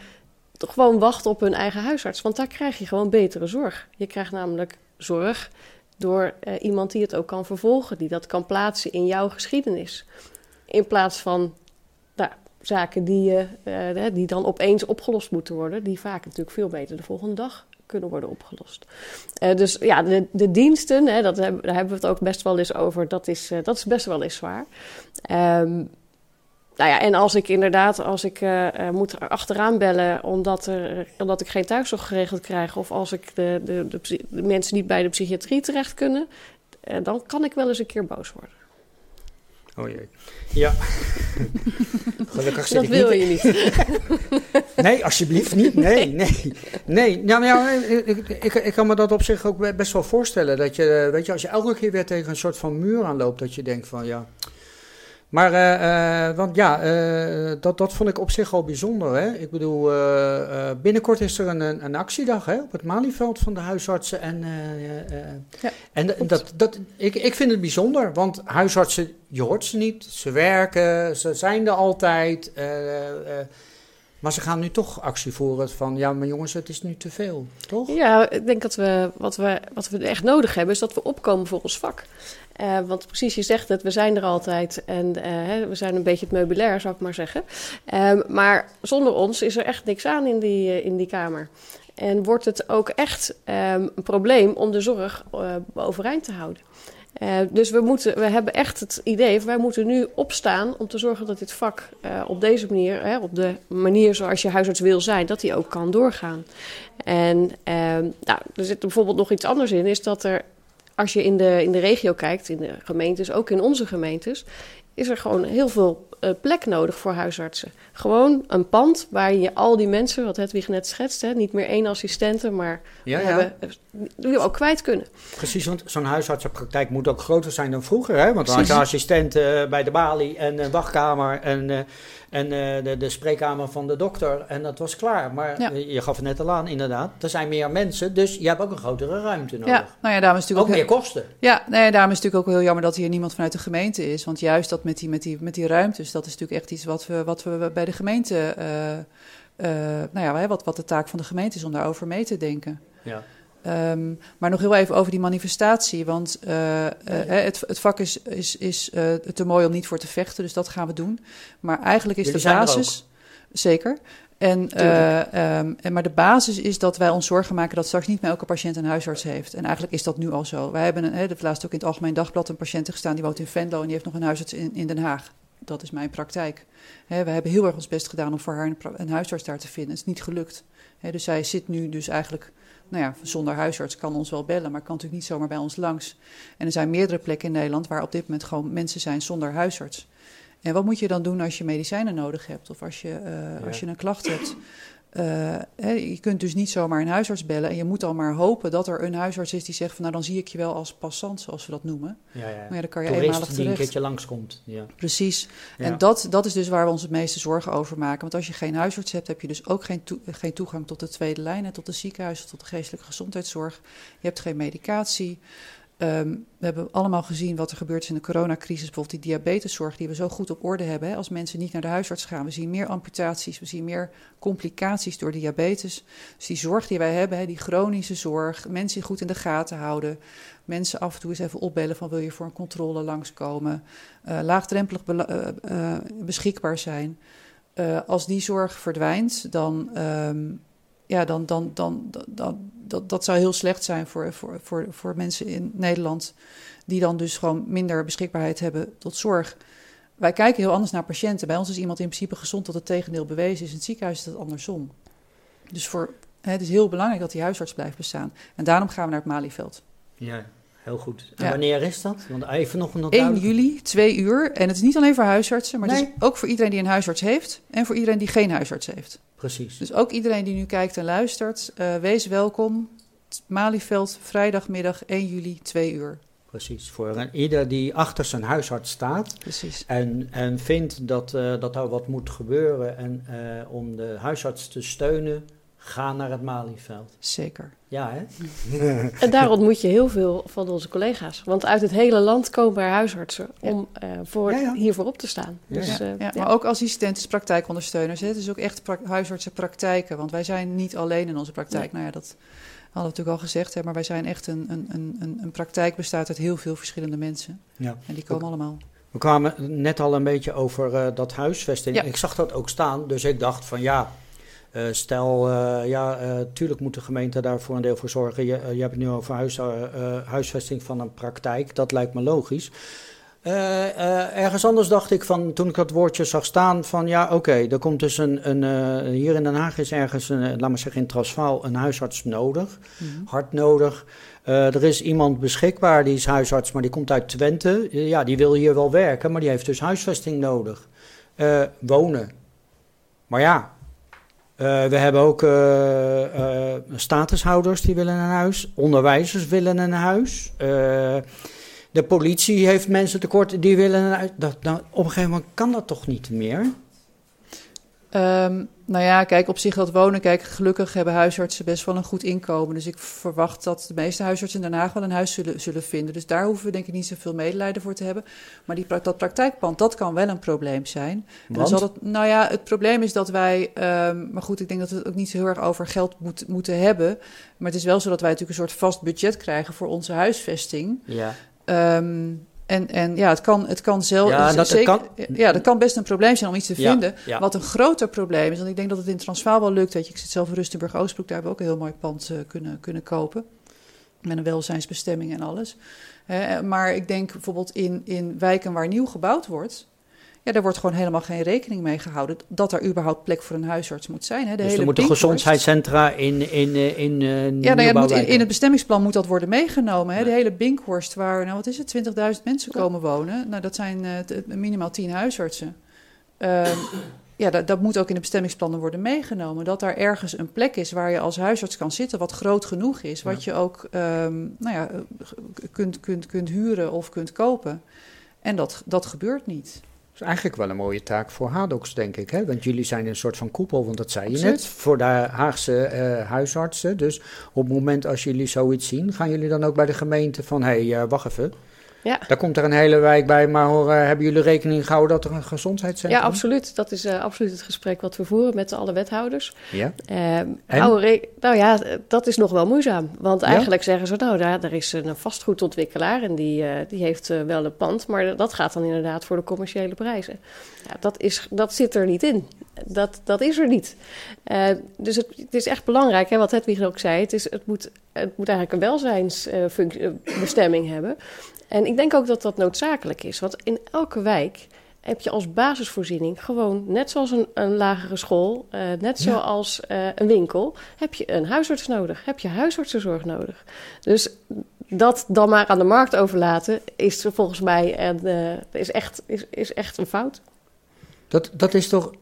gewoon wachten op hun eigen huisarts. Want daar krijg je gewoon betere zorg. Je krijgt namelijk zorg door uh, iemand die het ook kan vervolgen, die dat kan plaatsen in jouw geschiedenis. In plaats van zaken die, uh, die dan opeens opgelost moeten worden, die vaak natuurlijk veel beter de volgende dag kunnen worden opgelost. Uh, dus ja, de, de diensten, hè, dat hebben, daar hebben we het ook best wel eens over, dat is, dat is best wel eens zwaar. Um, nou ja, en als ik inderdaad, als ik moet achteraan bellen omdat, er, omdat ik geen thuiszorg geregeld krijg, of als ik de, de, de, mensen niet bij de psychiatrie terecht kunnen, dan kan ik wel eens een keer boos worden. Oh jee. Ja. Gelukkig zit Dat wil niet... je niet. nee, alsjeblieft niet. Nee, nee. Nee, nou, ja, ik, ik, ik, kan me dat op zich ook best wel voorstellen. Dat je, weet je, als je elke keer weer tegen een soort van muur aanloopt, dat je denkt van ja. Maar, uh, uh, want ja, uh, dat, dat vond ik op zich al bijzonder. Hè? Ik bedoel, binnenkort is er een, een actiedag hè, op het Malieveld van de huisartsen. En, ja, en dat, dat, ik, ik vind het bijzonder, want huisartsen, je hoort ze niet. Ze werken, ze zijn er altijd. Maar ze gaan nu toch actie voeren van, ja, maar jongens, het is nu te veel, toch? Ja, ik denk dat we wat, we, wat we echt nodig hebben, is dat we opkomen voor ons vak. Uh, want precies, je zegt het, we zijn er altijd en hè, we zijn een beetje het meubilair, zou ik maar zeggen. Uh, maar zonder ons is er echt niks aan in die, eh, in die kamer. En wordt het ook echt ehm, een probleem om de zorg overeind te houden. Uh, dus we, moeten, we hebben echt het idee, wij moeten nu opstaan om te zorgen dat dit vak uh, op deze manier, hè, op de manier zoals je huisarts wil zijn, dat die ook kan doorgaan. En uh, nou, er zit bijvoorbeeld nog iets anders in, is dat er, als je in de, in de regio kijkt, in de gemeentes, ook in onze gemeentes, is er gewoon heel veel plek nodig voor huisartsen. Gewoon een pand waar je al die mensen, wat Hedwig net schetst, hè, niet meer één assistente, maar ja, ja. Hebben, die ook kwijt kunnen. Precies, want zo'n huisartsenpraktijk moet ook groter zijn dan vroeger. Hè? Want dan had je assistent uh, bij de balie en een wachtkamer en, uh, en uh, de, de spreekkamer van de dokter. En dat was klaar. Maar ja. je gaf het net al aan, inderdaad. Er zijn meer mensen, dus je hebt ook een grotere ruimte nodig. Ja, nou ja, daarom is natuurlijk ook, ook meer kosten. Ja, nee, daarom is het natuurlijk ook heel jammer dat hier niemand vanuit de gemeente is. Want juist dat met die, met die, met die ruimtes, dat is natuurlijk echt iets wat we, wat we bij de gemeente... nou ja, wat, wat de taak van de gemeente is om daarover mee te denken. Ja. Um, maar nog heel even over die manifestatie. Want uh, uh, het, het, vak is, is, is uh, te mooi om niet voor te vechten, dus dat gaan we doen. Maar eigenlijk is Jullie de basis. Zeker. En, um, en, maar de basis is dat wij ons zorgen maken dat straks niet meer elke patiënt een huisarts heeft. En eigenlijk is dat nu al zo. Wij hebben een, hè, de laatst ook in het Algemeen Dagblad een patiënt gestaan die woont in Venlo en die heeft nog een huisarts in, in Den Haag. Dat is mijn praktijk. Hè, we hebben heel erg ons best gedaan om voor haar een, een huisarts daar te vinden. Het is niet gelukt. Hè, dus zij zit nu dus eigenlijk nou ja, zonder huisarts kan ons wel bellen, maar kan natuurlijk niet zomaar bij ons langs. En er zijn meerdere plekken in Nederland waar op dit moment gewoon mensen zijn zonder huisarts. En wat moet je dan doen als je medicijnen nodig hebt of als je, uh, ja. als je een klacht hebt? Uh, hè, je kunt dus niet zomaar een huisarts bellen en je moet al maar hopen dat er een huisarts is die zegt van nou dan zie ik je wel als passant, zoals we dat noemen. Ja, ja. Maar ja, dan kan je Toerist eenmalig die terecht. een keertje langskomt. Ja. Precies. En dat, dat is dus waar we ons het meeste zorgen over maken. Want als je geen huisarts hebt, heb je dus ook geen, toe, geen toegang tot de tweede lijn, en tot de ziekenhuizen, tot de geestelijke gezondheidszorg. Je hebt geen medicatie. Um, we hebben allemaal gezien wat er gebeurt in de coronacrisis. Bijvoorbeeld die diabeteszorg die we zo goed op orde hebben. Hè, als mensen niet naar de huisarts gaan. We zien meer amputaties, we zien meer complicaties door diabetes. Dus die zorg die wij hebben, hè, die chronische zorg. Mensen goed in de gaten houden. Mensen af en toe eens even opbellen van wil je voor een controle langskomen. Uh, laagdrempelig be uh, uh, beschikbaar zijn. als die zorg verdwijnt, dan... Um, ja, dan, dan, dan, dan, dat, dat zou heel slecht zijn voor, voor, voor, voor mensen in Nederland, die dan dus gewoon minder beschikbaarheid hebben tot zorg. Wij kijken heel anders naar patiënten. Bij ons is iemand in principe gezond tot het tegendeel bewezen is. In het ziekenhuis is dat andersom. Dus voor, het is heel belangrijk dat die huisarts blijft bestaan. En daarom gaan we naar het Malieveld. Ja, heel goed. En ja. wanneer is dat? Want even nog een 1 juli, 2 uur. En het is niet alleen voor huisartsen, maar nee. het is ook voor iedereen die een huisarts heeft en voor iedereen die geen huisarts heeft. Precies. Dus ook iedereen die nu kijkt en luistert, uh, wees welkom. Malieveld, vrijdagmiddag 1 juli, 2 uur. Precies, voor ieder die achter zijn huisarts staat Precies. En, en vindt dat, uh, dat er wat moet gebeuren en uh, om de huisarts te steunen, Ga naar het Malieveld. Zeker. Ja, hè? En daar ontmoet je heel veel van onze collega's. Want uit het hele land komen er huisartsen om uh, voor, Ja, ja. hiervoor op te staan. Ja. Dus, eh, ja, ja. maar ook assistenten, praktijkondersteuners. Hè. Het is ook echt pra- huisartsenpraktijken. Want wij zijn niet alleen in onze praktijk. Nou ja, dat hadden we natuurlijk al gezegd. Hè, maar wij zijn echt een, een, een, een, een praktijk bestaat uit heel veel verschillende mensen. Ja. En die komen allemaal. We kwamen net al een beetje over eh, dat huisvesting. Ja. Ik zag dat ook staan, dus ik dacht van ja, eh, stel, eh, ja, eh, tuurlijk moet de gemeente daar voor een deel voor zorgen. Je, je hebt het nu over huis, huisvesting van een praktijk, dat lijkt me logisch. Ergens anders dacht ik van, toen ik dat woordje zag staan, van ja, oké, er komt dus een, een hier in Den Haag is ergens, een, laat maar zeggen in Transvaal, een huisarts nodig Mhm. hard nodig. Er is iemand beschikbaar, die is huisarts, maar die komt uit Twente. Ja, die wil hier wel werken, maar die heeft dus huisvesting nodig. Wonen. Maar ja, we hebben ook eh, eh, statushouders die willen een huis. Onderwijzers willen een huis. Eh, de politie heeft mensen tekort die willen een huis. Dat, dat, op een gegeven moment kan dat toch niet meer? Ehm, nou ja, kijk, op zich dat wonen, kijk, gelukkig hebben huisartsen best wel een goed inkomen. Dus ik verwacht dat de meeste huisartsen in Den Haag wel een huis zullen, zullen vinden. Dus daar hoeven we denk ik niet zoveel medelijden voor te hebben. Maar die, dat praktijkpand, dat kan wel een probleem zijn. En dan zal het, nou ja, het probleem is dat wij, ehm, maar goed, ik denk dat we het ook niet zo heel erg over geld moet, moeten hebben. Maar het is wel zo dat wij natuurlijk een soort vast budget krijgen voor onze huisvesting. Ja. Ehm, en, en ja, het kan, het kan zelf. Ja, dat- zeker, kan- ja, dat kan best een probleem zijn om iets te Ja, vinden. ja. Wat een groter probleem is, want ik denk dat het in Transvaal wel lukt. Weet je, ik zit zelf in Rustenburg-Oostbroek, daar hebben we ook een heel mooi pand eh, kunnen, kunnen kopen. Met een welzijnsbestemming en alles. Maar ik denk bijvoorbeeld in, in wijken waar nieuw gebouwd wordt. Ja, daar wordt gewoon helemaal geen rekening mee gehouden dat er überhaupt plek voor een huisarts moet zijn. Hè. De dus hele er moeten gezondheidscentra in, in, eh, in, eh ja, nou ja, moet, in, in het bestemmingsplan moet dat worden meegenomen. Hè? Ja. De hele Binkhorst, waar, nou wat is het, 20.000 mensen komen wonen. Nou, dat zijn eh, minimaal 10 huisartsen. Ehm, ja, dat, dat moet ook in de bestemmingsplannen worden meegenomen. Dat daar ergens een plek is waar je als huisarts kan zitten, wat groot genoeg is. Wat je ook ehm, nou ja, kunt, kunt, kunt huren of kunt kopen. En dat, dat gebeurt niet. Dat is eigenlijk wel een mooie taak voor Hadox, denk ik. Hè? Want jullie zijn een soort van koepel, want dat zei je net, voor de Haagse eh, huisartsen. Dus op het moment als jullie zoiets zien, gaan jullie dan ook bij de gemeente van... hé, hey, eh, wacht even, Ja. daar komt er een hele wijk bij, maar hoor, eh, hebben jullie rekening gehouden dat er een gezondheidscentrum Ja, absoluut. Dat is eh, absoluut het gesprek wat we voeren met alle wethouders. Ja? Ehm, nou ja, dat is nog wel moeizaam. Want Ja? eigenlijk zeggen ze, nou, daar, daar is een vastgoedontwikkelaar en die, eh, die heeft wel een pand, maar dat gaat dan inderdaad voor de commerciële prijzen. Ja, dat, is, dat zit er niet in. Dat, dat is er niet. Dus het, het is echt belangrijk, hè, wat Hedwig ook zei, het, is, het, moet, het moet eigenlijk een welzijnsbestemming hebben. En ik denk ook dat dat noodzakelijk is, want in elke wijk heb je als basisvoorziening gewoon, net zoals een, een lagere school, eh, net zoals eh, een winkel, heb je een huisarts nodig, heb je huisartsenzorg nodig. Dus dat dan maar aan de markt overlaten is volgens mij een, eh, is, echt, is, is echt een fout. Dat, dat is toch...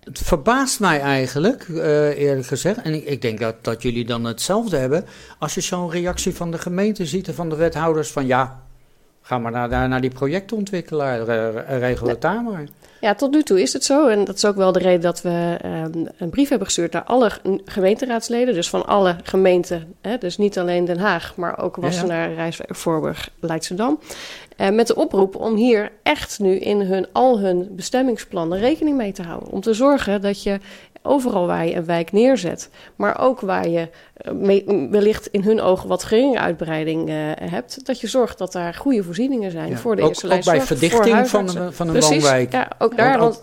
Het verbaast mij eigenlijk, eerlijk gezegd. En ik, ik denk dat, dat jullie dan hetzelfde hebben. Als je zo'n reactie van de gemeente ziet en van de wethouders van... ja, ga maar naar, naar, die projectontwikkelaar, eh, regel het daar maar. Ja, tot nu toe is het zo. En dat is ook wel de reden dat we ehm, een brief hebben gestuurd naar alle ge- gemeenteraadsleden. Dus van alle gemeenten. Hè, dus niet alleen Den Haag, maar ook Ja, Wassenaar, Rijswijk, Voorburg, Leidschendam. Eh, met de oproep om hier echt nu in hun, al hun bestemmingsplannen rekening mee te houden. Om te zorgen dat je overal waar je een wijk neerzet, maar ook waar je eh, wellicht in hun ogen wat geringe uitbreiding eh, hebt, dat je zorgt dat daar goede voorzieningen zijn Ja. voor de ook, eerste ook bij verdichting van een, van een Precies, woonwijk. ja, ook daar. Want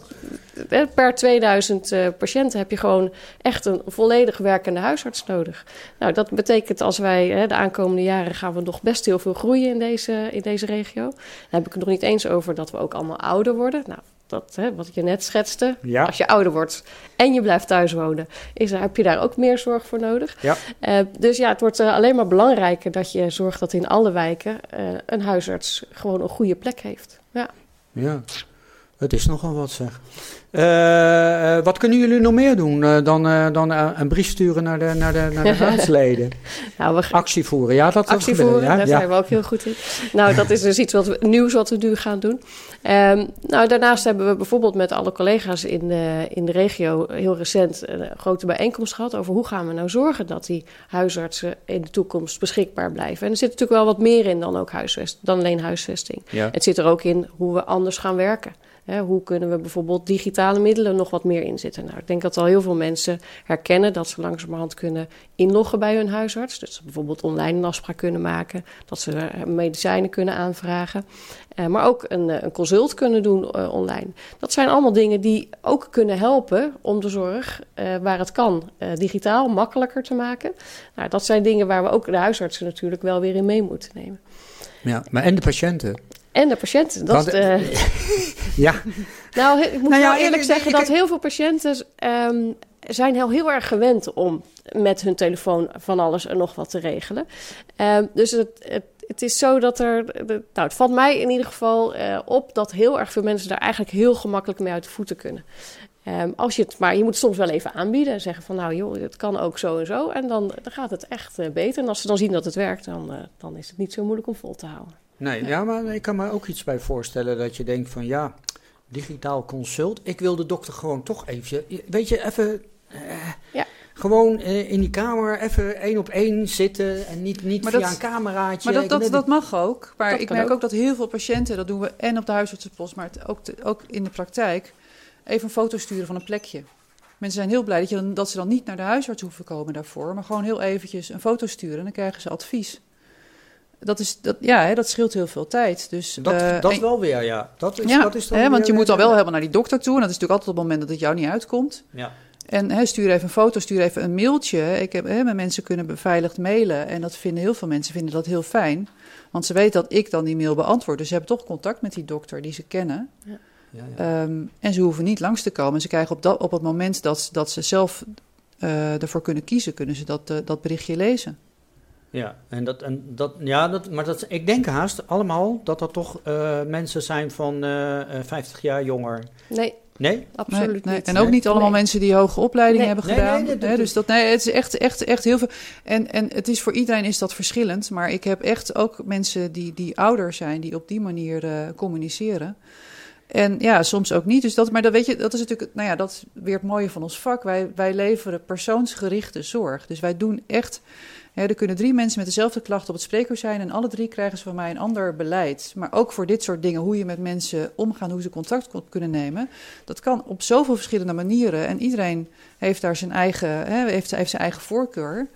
eh, per 2000 eh, patiënten heb je gewoon echt een volledig werkende huisarts nodig. Nou, dat betekent als wij hè, de aankomende jaren gaan we nog best heel veel groeien in deze, in deze regio. Dan heb ik het nog niet eens over dat we ook allemaal ouder worden. Nou, dat, hè, wat je net schetste. Ja. Als je ouder wordt en je blijft thuis wonen, is, er- heb je daar ook meer zorg voor nodig. Ja. Eh, dus ja, het wordt eh, alleen maar belangrijker dat je zorgt dat in alle wijken eh, een huisarts gewoon een goede plek heeft. Ja. Ja, het is nogal wat zeg. Eh, Eh, wat kunnen jullie nog meer doen uh, dan, uh, dan een brief sturen naar de, naar de, naar de raadsleden? nou, we actie voeren, ja, dat Actie voeren, ja? daar zijn we ook heel goed in. Nou, dat is dus iets wat we, nieuws wat we nu gaan doen. Um, nou, daarnaast hebben we bijvoorbeeld met alle collega's in de, in de regio heel recent een grote bijeenkomst gehad over hoe gaan we nou zorgen dat die huisartsen in de toekomst beschikbaar blijven. En er zit natuurlijk wel wat meer in dan, ook huisvest, dan alleen huisvesting. Ja. Het zit er ook in hoe we anders gaan werken hoe kunnen we bijvoorbeeld digitale middelen nog wat meer inzetten? Nou, ik denk dat al heel veel mensen herkennen dat ze langzamerhand kunnen inloggen bij hun huisarts. Dus bijvoorbeeld online een afspraak kunnen maken, dat ze eh, medicijnen kunnen aanvragen. Uh, maar ook een, eh, een, consult kunnen doen online. Dat zijn allemaal dingen die ook kunnen helpen om de zorg, waar het kan, digitaal makkelijker te maken. Nou, dat zijn dingen waar we ook de huisartsen natuurlijk wel weer in mee moeten nemen. Ja, maar en de patiënten? En de patiënten. Dat, uh... ja. Nou, ik moet nou ja, eerlijk zeggen dat heel veel patiënten um, zijn heel, heel erg gewend om met hun telefoon van alles en nog wat te regelen. Um, dus het, het, het, is zo dat er. nou, het valt mij in ieder geval uh, op dat heel erg veel mensen daar eigenlijk heel gemakkelijk mee uit de voeten kunnen. Um, als je het, maar je moet soms wel even aanbieden en zeggen van nou joh, het kan ook zo en zo. En dan, dan gaat het echt uh, beter. En als ze dan zien dat het werkt, dan, uh, dan is het niet zo moeilijk om vol te houden. Nee, ja, maar ik kan me ook iets bij voorstellen dat je denkt van ja, digitaal consult. Ik wil de dokter gewoon toch even, weet je, even... Uh, ja. Gewoon uh, in die kamer even één op één zitten en niet, niet via een cameraatje. Maar dat, dat, dat mag ook. Maar ik merk ook. ook. dat heel veel patiënten, dat doen we en op de huisartsenpost, maar het, ook, ook in de praktijk, even een foto sturen van een plekje. Mensen zijn heel blij dat, je, dat ze dan niet naar de huisarts hoeven komen daarvoor, maar gewoon heel eventjes een foto sturen en dan krijgen ze advies. Dat, is, dat, ja, hè, dat scheelt heel veel tijd. Dus, dat uh, dat wel weer, ja. Dat is, ja, dat is dan hè, want je moet dan wel helemaal naar die dokter toe. En dat is natuurlijk altijd op het moment dat het jou niet uitkomt. Ja. En hè, stuur even een foto, stuur even een mailtje. Ik heb, hè, mijn mensen kunnen beveiligd mailen. En dat vinden heel veel mensen vinden dat heel fijn. Want ze weten dat ik dan die mail beantwoord. Dus ze hebben toch contact met die dokter die ze kennen. Ja. Ja, ja. Um, en ze hoeven niet langs te komen. Ze krijgen op, dat, op het moment dat, dat ze zelf uh, ervoor kunnen kiezen, kunnen ze dat, uh, dat berichtje lezen. Ja, en dat, en dat, ja dat, maar dat, ik denk haast allemaal dat dat toch uh, mensen zijn van uh, 50 jaar jonger. Nee. Nee? Absoluut nee, niet. En ook niet allemaal mensen die hoge opleiding nee. hebben gedaan. Nee, nee, dus dat, nee, het is echt, echt, echt heel veel. En, en het is voor iedereen is dat verschillend. Maar ik heb echt ook mensen die, die ouder zijn, die op die manier uh, communiceren. En ja, soms ook niet. Dus dat, maar dat weet je, dat is natuurlijk, nou ja, dat is weer het mooie van ons vak. Wij, wij leveren persoonsgerichte zorg. Dus wij doen echt er kunnen drie mensen met dezelfde klacht op het spreekuur zijn en alle drie krijgen ze van mij een ander beleid. Maar ook voor dit soort dingen, hoe je met mensen omgaat, hoe ze contact kunnen nemen, dat kan op zoveel verschillende manieren. En iedereen heeft daar zijn eigen, heeft, heeft zijn eigen voorkeur.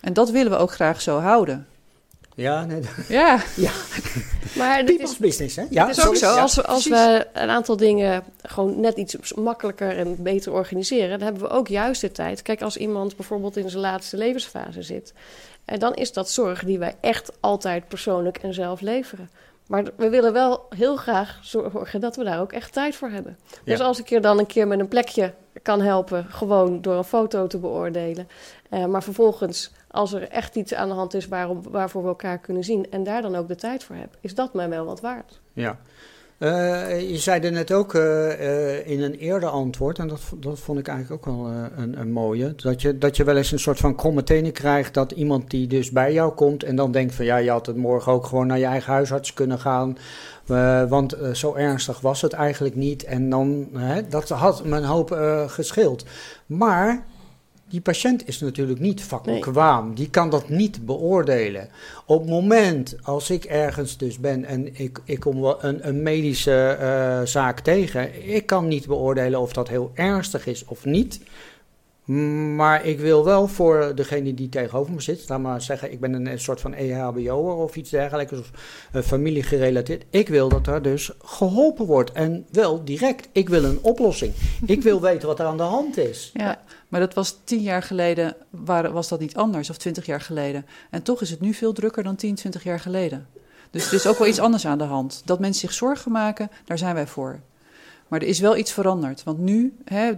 En dat willen we ook graag zo houden. Ja, nee. Ja. ja. Maar People's is, business, hè? Ja, het is ook zo. Als, als we een aantal dingen gewoon net iets makkelijker en beter organiseren, dan hebben we ook juist de tijd. Kijk, als iemand bijvoorbeeld in zijn laatste levensfase zit, en dan is dat zorg die wij echt altijd persoonlijk en zelf leveren. Maar we willen wel heel graag zorgen dat we daar ook echt tijd voor hebben. Dus als ik je dan een keer met een plekje kan helpen, gewoon door een foto te beoordelen. Uh, maar vervolgens, als er echt iets aan de hand is waarom, waarvoor we elkaar kunnen zien en daar dan ook de tijd voor hebben, is dat mij wel wat waard. Ja. Uh, je zei er net ook uh, in een eerder antwoord, en dat, dat vond ik eigenlijk ook wel een, een, mooie, dat je, dat je wel eens een soort van kromme tenen krijgt dat iemand die dus bij jou komt en dan denkt van ja, je had het morgen ook gewoon naar je eigen huisarts kunnen gaan, want zo ernstig was het eigenlijk niet en dan, dat had mijn hoop gescheeld. Maar die patiënt is natuurlijk niet vakbekwaam. Nee. Die kan dat niet beoordelen. Op het moment als ik ergens dus ben en ik, ik kom een, een medische uh, zaak tegen, ik kan niet beoordelen of dat heel ernstig is of niet. Maar ik wil wel voor degene die tegenover me zit, laat maar zeggen, ik ben een, soort van EHBO'er of iets dergelijks, of uh, familiegerelateerd. Ik wil dat er dus geholpen wordt en wel direct. Ik wil een oplossing. ik wil weten wat er aan de hand is. Ja, maar dat was tien jaar geleden, was dat niet anders, of twintig jaar geleden. En toch is het nu veel drukker dan tien, twintig jaar geleden. Dus er is ook wel iets anders aan de hand. Dat mensen zich zorgen maken, daar zijn wij voor. Maar er is wel iets veranderd. Want nu, hè,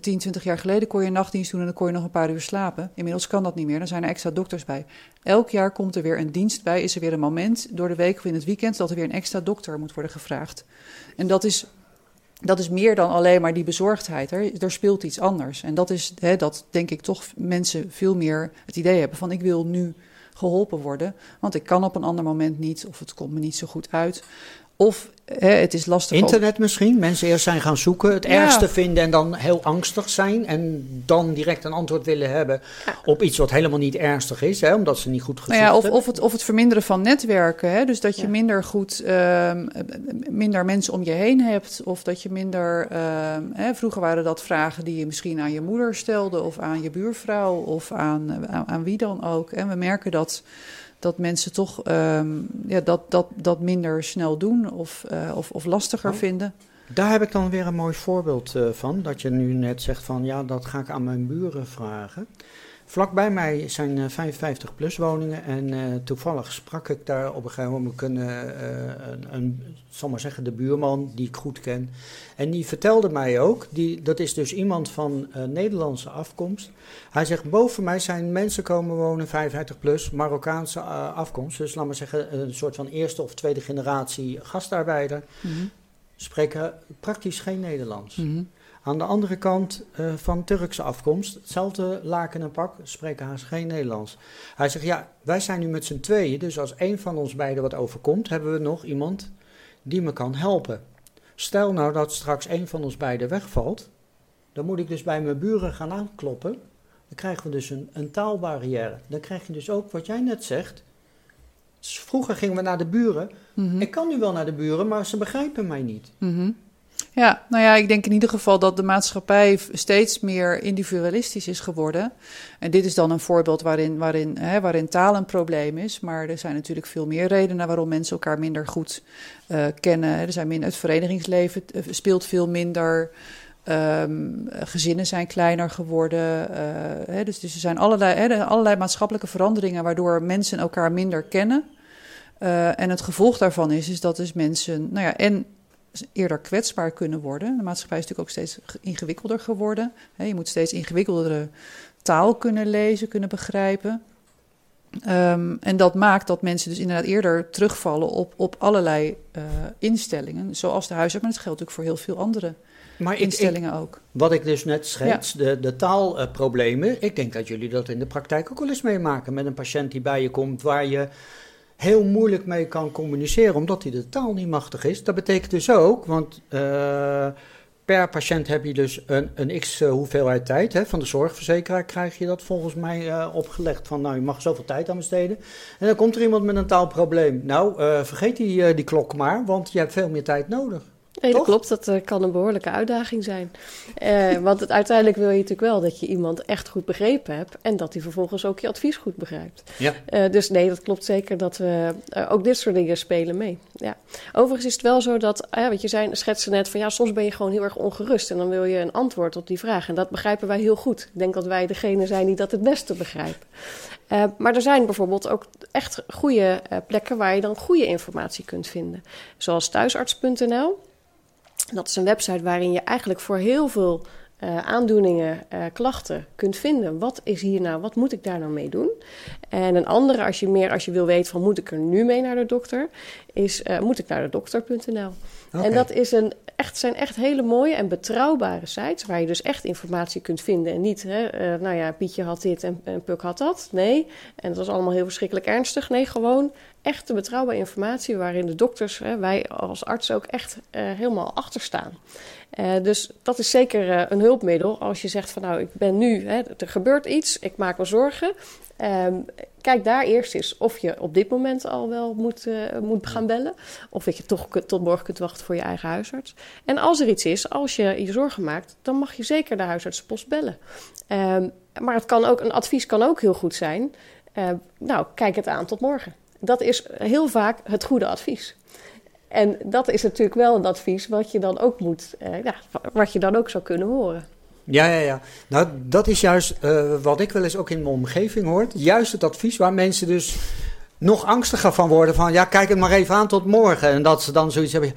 10, 20 jaar geleden kon je nachtdienst doen en dan kon je nog een paar uur slapen. Inmiddels kan dat niet meer, dan zijn er extra dokters bij. Elk jaar komt er weer een dienst bij, is er weer een moment door de week of in het weekend dat er weer een extra dokter moet worden gevraagd. En dat is dat is meer dan alleen maar die bezorgdheid. Er, er speelt iets anders. En dat is hè, dat denk ik toch mensen veel meer het idee hebben van ik wil nu geholpen worden, want ik kan op een ander moment niet of het komt me niet zo goed uit. Of hè, het is lastig. Internet misschien. Mensen eerst zijn gaan zoeken, het ergste vinden en dan heel angstig zijn. En dan direct een antwoord willen hebben op iets wat helemaal niet ernstig is, hè, omdat ze niet goed gezocht nou ja, of. Of het, of het verminderen van netwerken. Hè? Dus dat je minder goed, uh, minder mensen om je heen hebt. Of dat je minder. Uh, hè, vroeger waren dat vragen die je misschien aan je moeder stelde, of aan je buurvrouw, of aan, aan, aan wie dan ook. En we merken dat dat mensen toch um, ja, dat, dat, dat minder snel doen of, uh, of, of lastiger oh. vinden. Daar heb ik dan weer een mooi voorbeeld uh, van. Dat je nu net zegt van ja, dat ga ik aan mijn buren vragen. Vlakbij mij zijn uh, 55 plus woningen en uh, toevallig sprak ik daar op een gegeven moment een, uh, een, een zal maar zeggen, de buurman die ik goed ken. En die vertelde mij ook, die, dat is dus iemand van uh, Nederlandse afkomst. Hij zegt, boven mij zijn mensen komen wonen, 55 plus, Marokkaanse afkomst. Dus laat maar zeggen, een soort van eerste of tweede generatie gastarbeider. Mm -hmm. Spreken praktisch geen Nederlands. Mm -hmm. Aan de andere kant uh, van Turkse afkomst, hetzelfde laken en pak, spreken haast geen Nederlands. Hij zegt, ja, wij zijn nu met z'n tweeën, dus als één van ons beiden wat overkomt, hebben we nog iemand die me kan helpen. Stel nou dat straks één van ons beiden wegvalt, dan moet ik dus bij mijn buren gaan aankloppen. Dan krijgen we dus een, een taalbarrière. Dan krijg je dus ook wat jij net zegt. Dus vroeger gingen we naar de buren. Mm -hmm. Ik kan nu wel naar de buren, maar ze begrijpen mij niet. Mm -hmm. Ja, nou ja, ik denk in ieder geval dat de maatschappij steeds meer individualistisch is geworden. En dit is dan een voorbeeld waarin, waarin, hè, waarin taal een probleem is. Maar er zijn natuurlijk veel meer redenen waarom mensen elkaar minder goed uh, kennen. Er zijn minder, het verenigingsleven speelt veel minder. Um, gezinnen zijn kleiner geworden. Uh, hè, dus, dus er zijn allerlei, hè, allerlei maatschappelijke veranderingen waardoor mensen elkaar minder kennen. En het gevolg daarvan is, is dat dus mensen, nou ja, en eerder kwetsbaar kunnen worden. De maatschappij is natuurlijk ook steeds ingewikkelder geworden. Je moet steeds ingewikkeldere taal kunnen lezen, kunnen begrijpen. Um, en dat maakt dat mensen dus inderdaad eerder terugvallen op, op allerlei uh, instellingen, zoals de huisarts, maar dat geldt natuurlijk voor heel veel andere maar instellingen ik, ook. Wat ik dus net schets, ja. de, de taalproblemen, uh, ik denk dat jullie dat in de praktijk ook wel eens meemaken met een patiënt die bij je komt waar je heel moeilijk mee kan communiceren, omdat hij de taal niet machtig is. Dat betekent dus ook, want uh, per patiënt heb je dus een, een x uh, hoeveelheid tijd. Hè, van de zorgverzekeraar krijg je dat volgens mij uh, opgelegd. Van nou, je mag zoveel tijd aan besteden. En dan komt er iemand met een taalprobleem. Nou, vergeet die, die klok maar, want je hebt veel meer tijd nodig. Nee, dat klopt. Dat uh, kan een behoorlijke uitdaging zijn. Uh, want het, uiteindelijk wil je natuurlijk wel dat je iemand echt goed begrepen hebt. En dat hij vervolgens ook je advies goed begrijpt. Ja. Uh, dus nee, dat klopt zeker dat we ook dit soort dingen spelen mee. Ja. Overigens is het wel zo dat, wat je zei, schetste net van ja, soms ben je gewoon heel erg ongerust. En dan wil je een antwoord op die vraag. En dat begrijpen wij heel goed. Ik denk dat wij degene zijn die dat het beste begrijpen. Uh, maar er zijn bijvoorbeeld ook echt goede uh, plekken waar je dan goede informatie kunt vinden. Zoals thuisarts.nl. Dat is een website waarin je eigenlijk voor heel veel uh, aandoeningen, uh, klachten kunt vinden. Wat is hier nou, wat moet ik daar nou mee doen? En een andere, als je meer als je wil weten van moet ik er nu mee naar de dokter, is uh, moet ik naar de dokter.nl. Okay. En dat is een, echt, zijn echt hele mooie en betrouwbare sites waar je dus echt informatie kunt vinden. En niet, hè, nou ja, Pietje had dit en, en Puk had dat. Nee, en dat was allemaal heel verschrikkelijk ernstig. Nee, gewoon echte betrouwbare informatie waarin de dokters, hè, wij als artsen ook echt helemaal achter staan. Uh, dus dat is zeker uh, een hulpmiddel als je zegt van nou, ik ben nu, hè, er gebeurt iets, ik maak me zorgen. Um, kijk daar eerst eens of je op dit moment al wel moet, moet gaan bellen. Of dat je toch tot morgen kunt wachten voor je eigen huisarts. En als er iets is, als je je zorgen maakt, dan mag je zeker de huisartsenpost bellen. Um, maar het kan ook, een advies kan ook heel goed zijn. nou, kijk het aan tot morgen. Dat is heel vaak het goede advies. En dat is natuurlijk wel een advies wat je dan ook moet, uh, ja, wat je dan ook zou kunnen horen. Ja, ja, ja. Nou, dat is juist uh, wat ik wel eens ook in mijn omgeving hoor. Juist het advies waar mensen dus nog angstiger van worden. Van ja, kijk het maar even aan tot morgen. En dat ze dan zoiets hebben.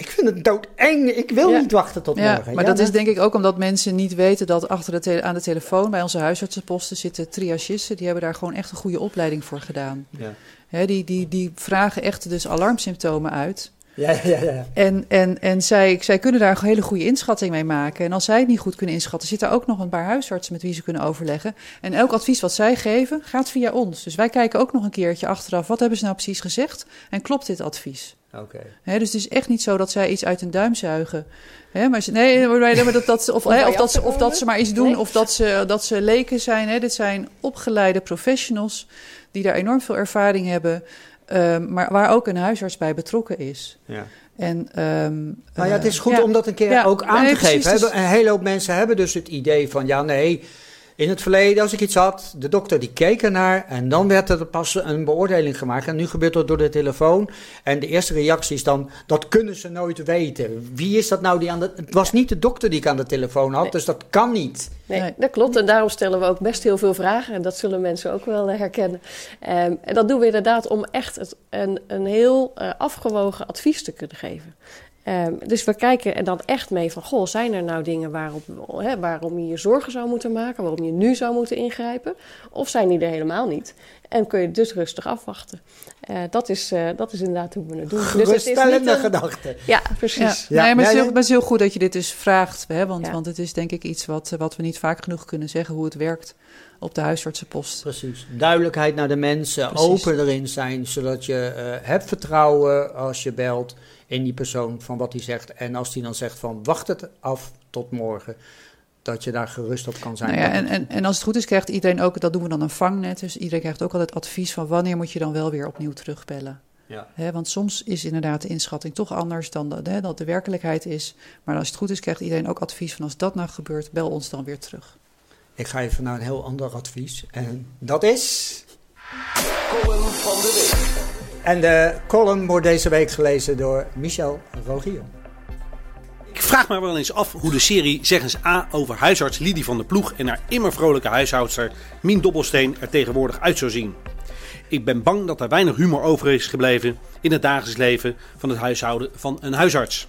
Ik vind het doodeng. Ik wil ja. niet wachten tot ja, morgen. Maar ja, dat is denk ik ook omdat mensen niet weten dat achter de aan de telefoon bij onze huisartsenposten zitten triagisten. Die hebben daar gewoon echt een goede opleiding voor gedaan. Ja. He, die, die, die vragen echt dus alarmsymptomen uit. Ja, ja, ja. En, en, en zij, zij kunnen daar een hele goede inschatting mee maken. En als zij het niet goed kunnen inschatten, zitten er ook nog een paar huisartsen met wie ze kunnen overleggen. En elk advies wat zij geven, gaat via ons. Dus wij kijken ook nog een keertje achteraf, wat hebben ze nou precies gezegd? En klopt dit advies? Oké. Hè, dus het is echt niet zo dat zij iets uit hun duim zuigen. Hè, maar ze, nee, maar dat, dat, of, hè, of, dat ze, of dat ze maar iets doen, of dat ze, dat ze leken zijn. Hè. Dit zijn opgeleide professionals die daar enorm veel ervaring hebben, ehm, maar waar ook een huisarts bij betrokken is. Ja. En, ehm, Maar ja, het is eh, goed ja. om dat een keer Ja, ook aan nee, te geven. dus- Een hele hoop mensen hebben dus het idee van, ja nee, in het verleden als ik iets had, de dokter die keek ernaar en dan werd er pas een beoordeling gemaakt. En nu gebeurt dat door de telefoon. En de eerste reactie is dan, dat kunnen ze nooit weten. Wie is dat nou die aan de... Het was niet de dokter die ik aan de telefoon had, Nee. dus dat kan niet. Nee, dat klopt. En daarom stellen we ook best heel veel vragen. En dat zullen mensen ook wel eh, herkennen. Ehm, en dat doen we inderdaad om echt het, een, een heel eh, afgewogen advies te kunnen geven. Ehm, dus we kijken er dan echt mee van... Goh, zijn er nou dingen waarop, hè, waarom je je zorgen zou moeten maken? Waarom je nu zou moeten ingrijpen? Of zijn die er helemaal niet? En kun je dus rustig afwachten. Eh, dat, is, eh, dat is inderdaad hoe we het doen. Dus het is niet Geruststellende een- gedachte. Ja, Ja, precies. Ja. nee, maar het, is heel, ja. maar het is heel goed dat je dit dus vraagt. Hè, want, Ja. want het is denk ik iets wat, wat we niet vaak genoeg kunnen zeggen... hoe het werkt op de huisartsenpost. Precies. Duidelijkheid naar de mensen, Precies. open erin zijn, zodat je eh, hebt vertrouwen als je belt in die persoon van wat hij zegt. En als die dan zegt van wacht het af tot morgen, dat je daar gerust op kan zijn. Nou ja, en, en, en als het goed is, krijgt iedereen ook, dat doen we dan een vangnet. Dus iedereen krijgt ook altijd advies van wanneer moet je dan wel weer opnieuw terugbellen. Ja. Hè, want soms is inderdaad de inschatting toch anders dan de, hè, dat de werkelijkheid is. Maar als het goed is, krijgt iedereen ook advies van als dat nou gebeurt, bel ons dan weer terug. Ik ga even naar een heel ander advies. En dat is. Column van de week. En de column wordt deze week gelezen door Michel Rogier. Ik vraag me wel eens af hoe de serie Zeg eens A over huisarts Lidie van der Ploeg en haar immer vrolijke huishoudster Mien Dobbelsteen er tegenwoordig uit zou zien. Ik ben bang dat er weinig humor over is gebleven in het dagelijks leven van het huishouden van een huisarts.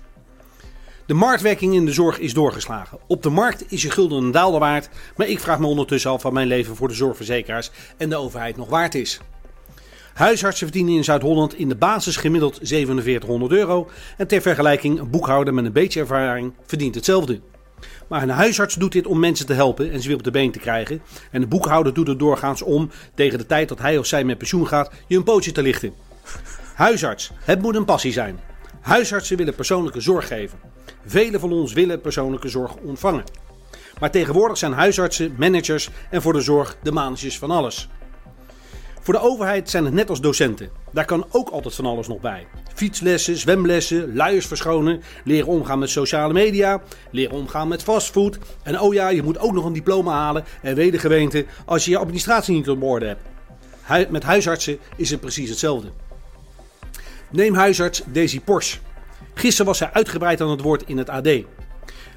De marktwerking in de zorg is doorgeslagen. Op de markt is je gulden een daalder waard, maar ik vraag me ondertussen af wat mijn leven voor de zorgverzekeraars en de overheid nog waard is. Huisartsen verdienen in Zuid-Holland in de basis gemiddeld 4700 euro. En ter vergelijking, een boekhouder met een beetje ervaring verdient hetzelfde. Maar een huisarts doet dit om mensen te helpen en ze weer op de been te krijgen. En de boekhouder doet het doorgaans om tegen de tijd dat hij of zij met pensioen gaat je een pootje te lichten. Huisarts, het moet een passie zijn. Huisartsen willen persoonlijke zorg geven. Velen van ons willen persoonlijke zorg ontvangen. Maar tegenwoordig zijn huisartsen, managers en voor de zorg de manetjes van alles. Voor de overheid zijn het net als docenten. Daar kan ook altijd van alles nog bij. Fietslessen, zwemlessen, luiers verschonen, leren omgaan met sociale media, leren omgaan met fastfood. En oh ja, je moet ook nog een diploma halen en weet de gemeente als je je administratie niet op orde hebt. Met huisartsen is het precies hetzelfde. Neem huisarts Daisy Porsche. Gisteren was zij uitgebreid aan het woord in het AD.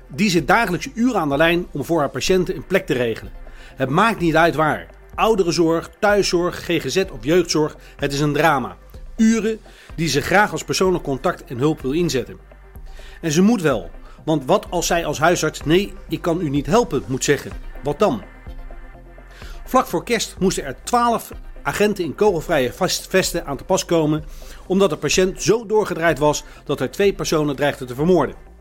Die zit dagelijks uren aan de lijn om voor haar patiënten een plek te regelen. Het maakt niet uit waar. Ouderenzorg, thuiszorg, GGZ of jeugdzorg, het is een drama. Uren die ze graag als persoonlijk contact en hulp wil inzetten. En ze moet wel, want wat als zij als huisarts nee, ik kan u niet helpen moet zeggen? Wat dan? Vlak voor kerst moesten er 12 agenten in kogelvrije vesten aan te pas komen, omdat de patiënt zo doorgedraaid was dat er twee personen dreigden te vermoorden.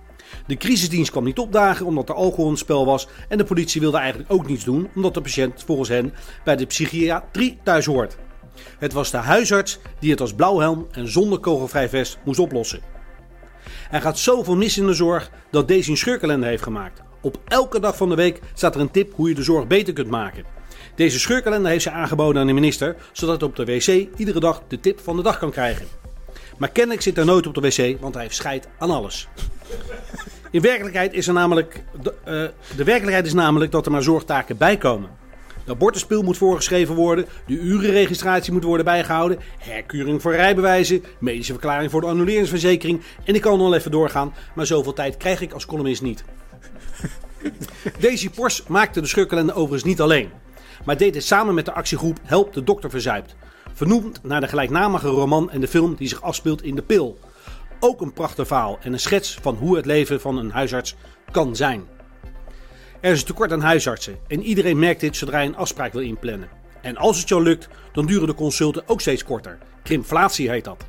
De crisisdienst kwam niet opdagen omdat er alcohol in het spel was en de politie wilde eigenlijk ook niets doen omdat de patiënt volgens hen bij de psychiatrie thuis hoort. Het was de huisarts die het als blauwhelm en zonder kogelvrij vest moest oplossen. Er gaat zoveel mis in de zorg dat deze een scheurkalender heeft gemaakt. Op elke dag van de week staat er een tip hoe je de zorg beter kunt maken. Deze scheurkalender heeft ze aangeboden aan de minister, zodat op de wc iedere dag de tip van de dag kan krijgen. Maar kennelijk zit er nooit op de wc, want hij heeft scheid aan alles. In werkelijkheid is er namelijk, de, eh, de werkelijkheid is namelijk dat er maar zorgtaken bijkomen. De abortuspil moet voorgeschreven worden, de urenregistratie moet worden bijgehouden, herkeuring voor rijbewijzen, medische verklaring voor de annuleringsverzekering en ik kan nog even doorgaan, maar zoveel tijd krijg ik als columnist niet. Daisy Pors maakte de scheurkalender overigens niet alleen, maar deed het samen met de actiegroep Help de Dokter Verzuipt. Vernoemd naar de gelijknamige roman en de film die zich afspeelt in de pil. Ook een prachtig verhaal en een schets van hoe het leven van een huisarts kan zijn. Er is een tekort aan huisartsen en iedereen merkt dit zodra hij een afspraak wil inplannen. En als het jou lukt, dan duren de consulten ook steeds korter. Krimflatie heet dat.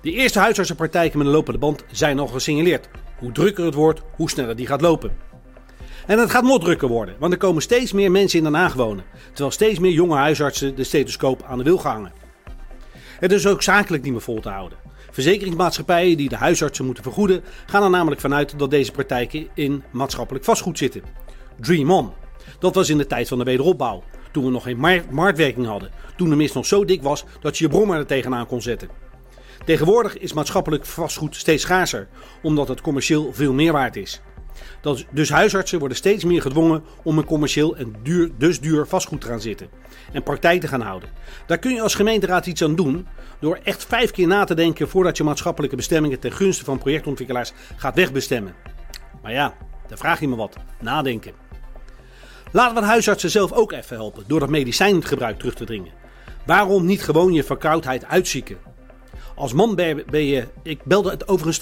De eerste huisartsenpraktijken met een lopende band zijn al gesignaleerd. Hoe drukker het wordt, hoe sneller die gaat lopen. En het gaat nog drukker worden, want er komen steeds meer mensen in Den Haag wonen. Terwijl steeds meer jonge huisartsen de stethoscoop aan de wil hangen. Het is ook zakelijk niet meer vol te houden. Verzekeringsmaatschappijen die de huisartsen moeten vergoeden, gaan er namelijk vanuit dat deze praktijken in maatschappelijk vastgoed zitten. Dream on. Dat was in de tijd van de wederopbouw, toen we nog geen mar- marktwerking hadden. Toen de mist nog zo dik was dat je je brommer er tegenaan kon zetten. Tegenwoordig is maatschappelijk vastgoed steeds schaarser, omdat het commercieel veel meer waard is. Dus huisartsen worden steeds meer gedwongen om een commercieel en duur, dus duur vastgoed te gaan zitten en praktijk te gaan houden. Daar kun je als gemeenteraad iets aan doen door echt vijf keer na te denken voordat je maatschappelijke bestemmingen ten gunste van projectontwikkelaars gaat wegbestemmen. Maar ja, daar vraag je me wat. Nadenken. Laten we huisartsen zelf ook even helpen door dat medicijngebruik terug te dringen. Waarom niet gewoon je verkoudheid uitzieken? Als man ben je. Ik belde het overigens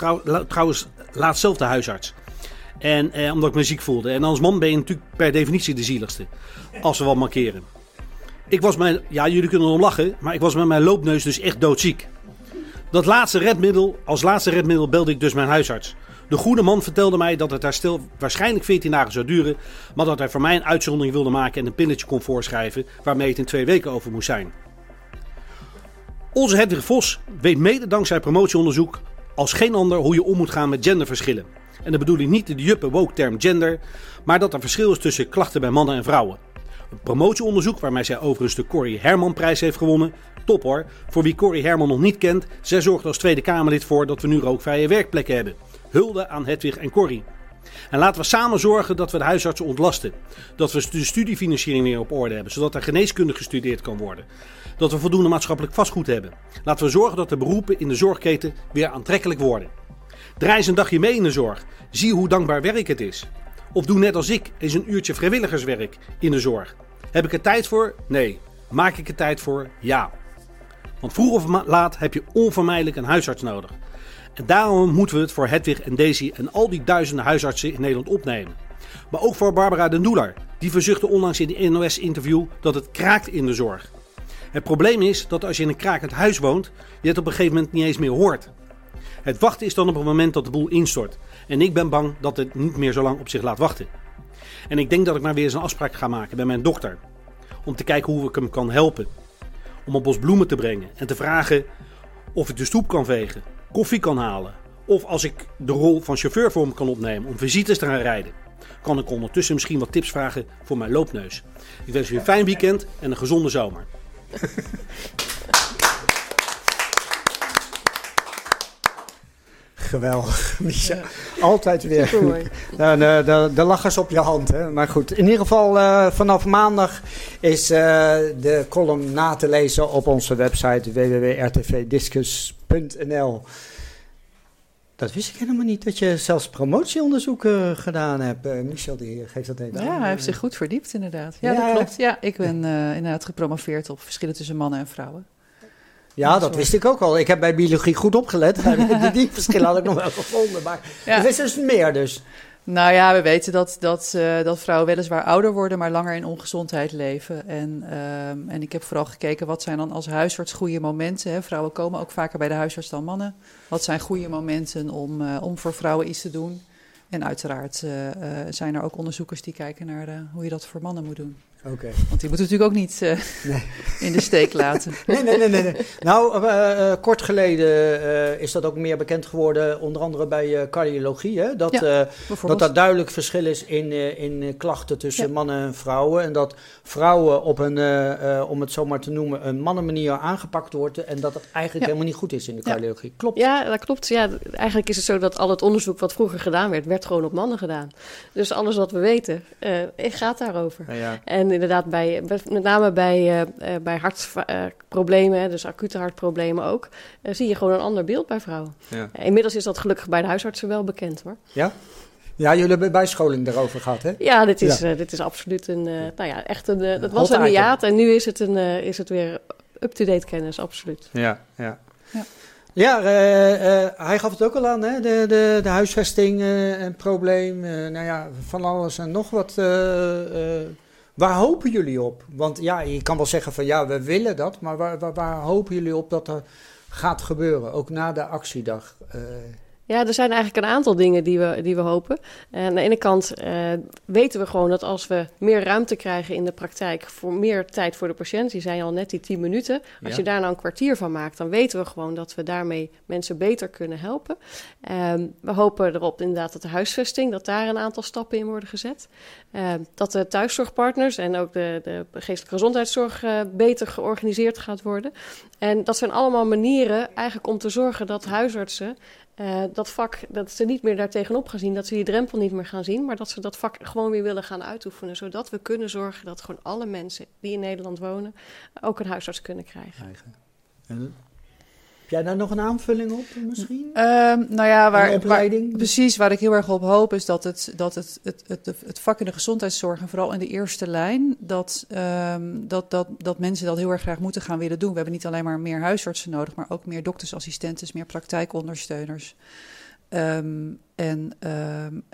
trouwens laatst zelf de huisarts. En, eh, omdat ik me ziek voelde. En als man ben je natuurlijk per definitie de zieligste. Als we wat markeren. Ik was mijn. Ja, jullie kunnen erom lachen. Maar ik was met mijn loopneus dus echt doodziek. Dat laatste redmiddel. Als laatste redmiddel belde ik dus mijn huisarts. De goede man vertelde mij dat het herstel waarschijnlijk 14 dagen zou duren. Maar dat hij voor mij een uitzondering wilde maken en een pilletje kon voorschrijven. waarmee het in twee weken over moest zijn. Onze Hedwig Vos weet mede dankzij promotieonderzoek als geen ander hoe je om moet gaan met genderverschillen. En dan bedoel ik niet de juppe woke term gender, maar dat er verschil is tussen klachten bij mannen en vrouwen. Een promotieonderzoek waarmee zij overigens de Corrie Herman prijs heeft gewonnen. Top hoor. Voor wie Corrie Herman nog niet kent, zij zorgt als Tweede Kamerlid voor dat we nu rookvrije werkplekken hebben. Hulde aan Hedwig en Corrie. En laten we samen zorgen dat we de huisartsen ontlasten. Dat we de studiefinanciering weer op orde hebben, zodat er geneeskunde gestudeerd kan worden. Dat we voldoende maatschappelijk vastgoed hebben. Laten we zorgen dat de beroepen in de zorgketen weer aantrekkelijk worden. Draai eens een dagje mee in de zorg. Zie hoe dankbaar werk het is. Of doe net als ik eens een uurtje vrijwilligerswerk in de zorg. Heb ik er tijd voor? Nee. Maak ik er tijd voor? Ja. Want vroeg of laat heb je onvermijdelijk een huisarts nodig. En daarom moeten we het voor Hedwig en Daisy en al die duizenden huisartsen in Nederland opnemen. Maar ook voor Barbara den Doelar. Die verzuchtte onlangs in de NOS-interview dat het kraakt in de zorg. Het probleem is dat als je in een krakend huis woont, je het op een gegeven moment niet eens meer hoort. Het wachten is dan op het moment dat de boel instort. En ik ben bang dat het niet meer zo lang op zich laat wachten. En ik denk dat ik maar weer eens een afspraak ga maken bij mijn dokter. Om te kijken hoe ik hem kan helpen. Om een bos bloemen te brengen en te vragen of ik de stoep kan vegen, koffie kan halen. Of als ik de rol van chauffeur voor hem kan opnemen om visites te gaan rijden. Kan ik ondertussen misschien wat tips vragen voor mijn loopneus. Ik wens u een fijn weekend en een gezonde zomer. Geweldig, Micha. Altijd weer. Supermooi. Nou, de, de, de lachers op je hand. Hè? Maar goed, in ieder geval eh, vanaf maandag is eh, de column na te lezen op onze website www.rtvdiscus.nl. Dat wist ik helemaal niet, dat je zelfs promotieonderzoeken gedaan hebt. Eh, Michel, die geeft dat even aan. Ja, hij heeft zich goed verdiept inderdaad. Ja, Ja. dat klopt. Ja, ik ben inderdaad gepromoveerd op verschillen tussen mannen en vrouwen. Ja, dat wist ik ook al. Ik heb bij biologie goed opgelet. Die, verschillen had ik nog wel gevonden. Maar Ja. er is dus meer dus. Nou ja, we weten dat, dat, eh, dat vrouwen weliswaar ouder worden, maar langer in ongezondheid leven. En, ehm, en ik heb vooral gekeken wat zijn dan als huisarts goede momenten. Hè? Vrouwen komen ook vaker bij de huisarts dan mannen. Wat zijn goede momenten om, eh, om voor vrouwen iets te doen? En uiteraard eh, zijn er ook onderzoekers die kijken naar hoe je dat voor mannen moet doen. Oké. Want die moeten natuurlijk ook niet eh, Nee. in de steek laten. Nee, nee, nee, nee. nee. Nou, eh, eh, kort geleden eh, is dat ook meer bekend geworden, onder andere bij eh, cardiologie. Hè? Dat, Ja, eh, dat er duidelijk verschil is in, eh, in klachten tussen Ja. mannen en vrouwen. En dat vrouwen op een, eh, eh, om het zo maar te noemen, een mannenmanier aangepakt wordt. En dat het eigenlijk Ja. helemaal niet goed is in de Ja. cardiologie. Klopt. Ja, dat klopt. Ja, eigenlijk is het zo dat al het onderzoek wat vroeger gedaan werd, werd gewoon op mannen gedaan. Dus alles wat we weten, eh, gaat daarover. Ja, ja. En inderdaad, bij, met name bij, eh, eh, bij hartproblemen, dus acute hartproblemen ook, eh, zie je gewoon een ander beeld bij vrouwen. Ja. Inmiddels is dat gelukkig bij de huisartsen wel bekend hoor. Ja? Ja, jullie hebben bijscholing daarover gehad, hè? Ja, dit is, eh, dit is absoluut een, eh, nou ja, echt een, dat was een hiaat en nu is het, een, eh, is het weer up-to-date kennis, absoluut. Ja, ja. Ja. Ja, eh, eh, hij gaf het ook al aan, hè? De, de, de huisvesting, eh, een probleem. eh, nou ja, van alles en nog wat. Eh, eh, waar hopen jullie op? Want ja, je kan wel zeggen van ja, we willen dat. Maar waar, waar, hopen jullie op dat er gaat gebeuren, ook na de actiedag? Uh, ja, er zijn eigenlijk een aantal dingen die we, die we hopen. En aan de ene kant uh, weten we gewoon dat als we meer ruimte krijgen in de praktijk voor meer tijd voor de patiënt, die zijn al net die 10 minuten. Als je daar nou een kwartier van maakt, dan weten we gewoon dat we daarmee mensen beter kunnen helpen. Um, we hopen erop inderdaad dat de huisvesting, dat daar een aantal stappen in worden gezet. Uh, dat de thuiszorgpartners en ook de, de geestelijke gezondheidszorg uh, beter georganiseerd gaat worden. En dat zijn allemaal manieren eigenlijk om te zorgen dat huisartsen uh, dat vak, dat ze niet meer daar tegenop gaan zien, dat ze die drempel niet meer gaan zien, maar dat ze dat vak gewoon weer willen gaan uitoefenen, zodat we kunnen zorgen dat gewoon alle mensen die in Nederland wonen ook een huisarts kunnen krijgen. En jij daar nog een aanvulling op misschien? Um, nou ja, waar, waar, precies waar ik heel erg op hoop is dat het, dat het, het, het, het vak in de gezondheidszorg en vooral in de eerste lijn, dat, um, dat, dat, dat mensen dat heel erg graag moeten gaan willen doen. We hebben niet alleen maar meer huisartsen nodig, maar ook meer doktersassistenten, meer praktijkondersteuners. Um, en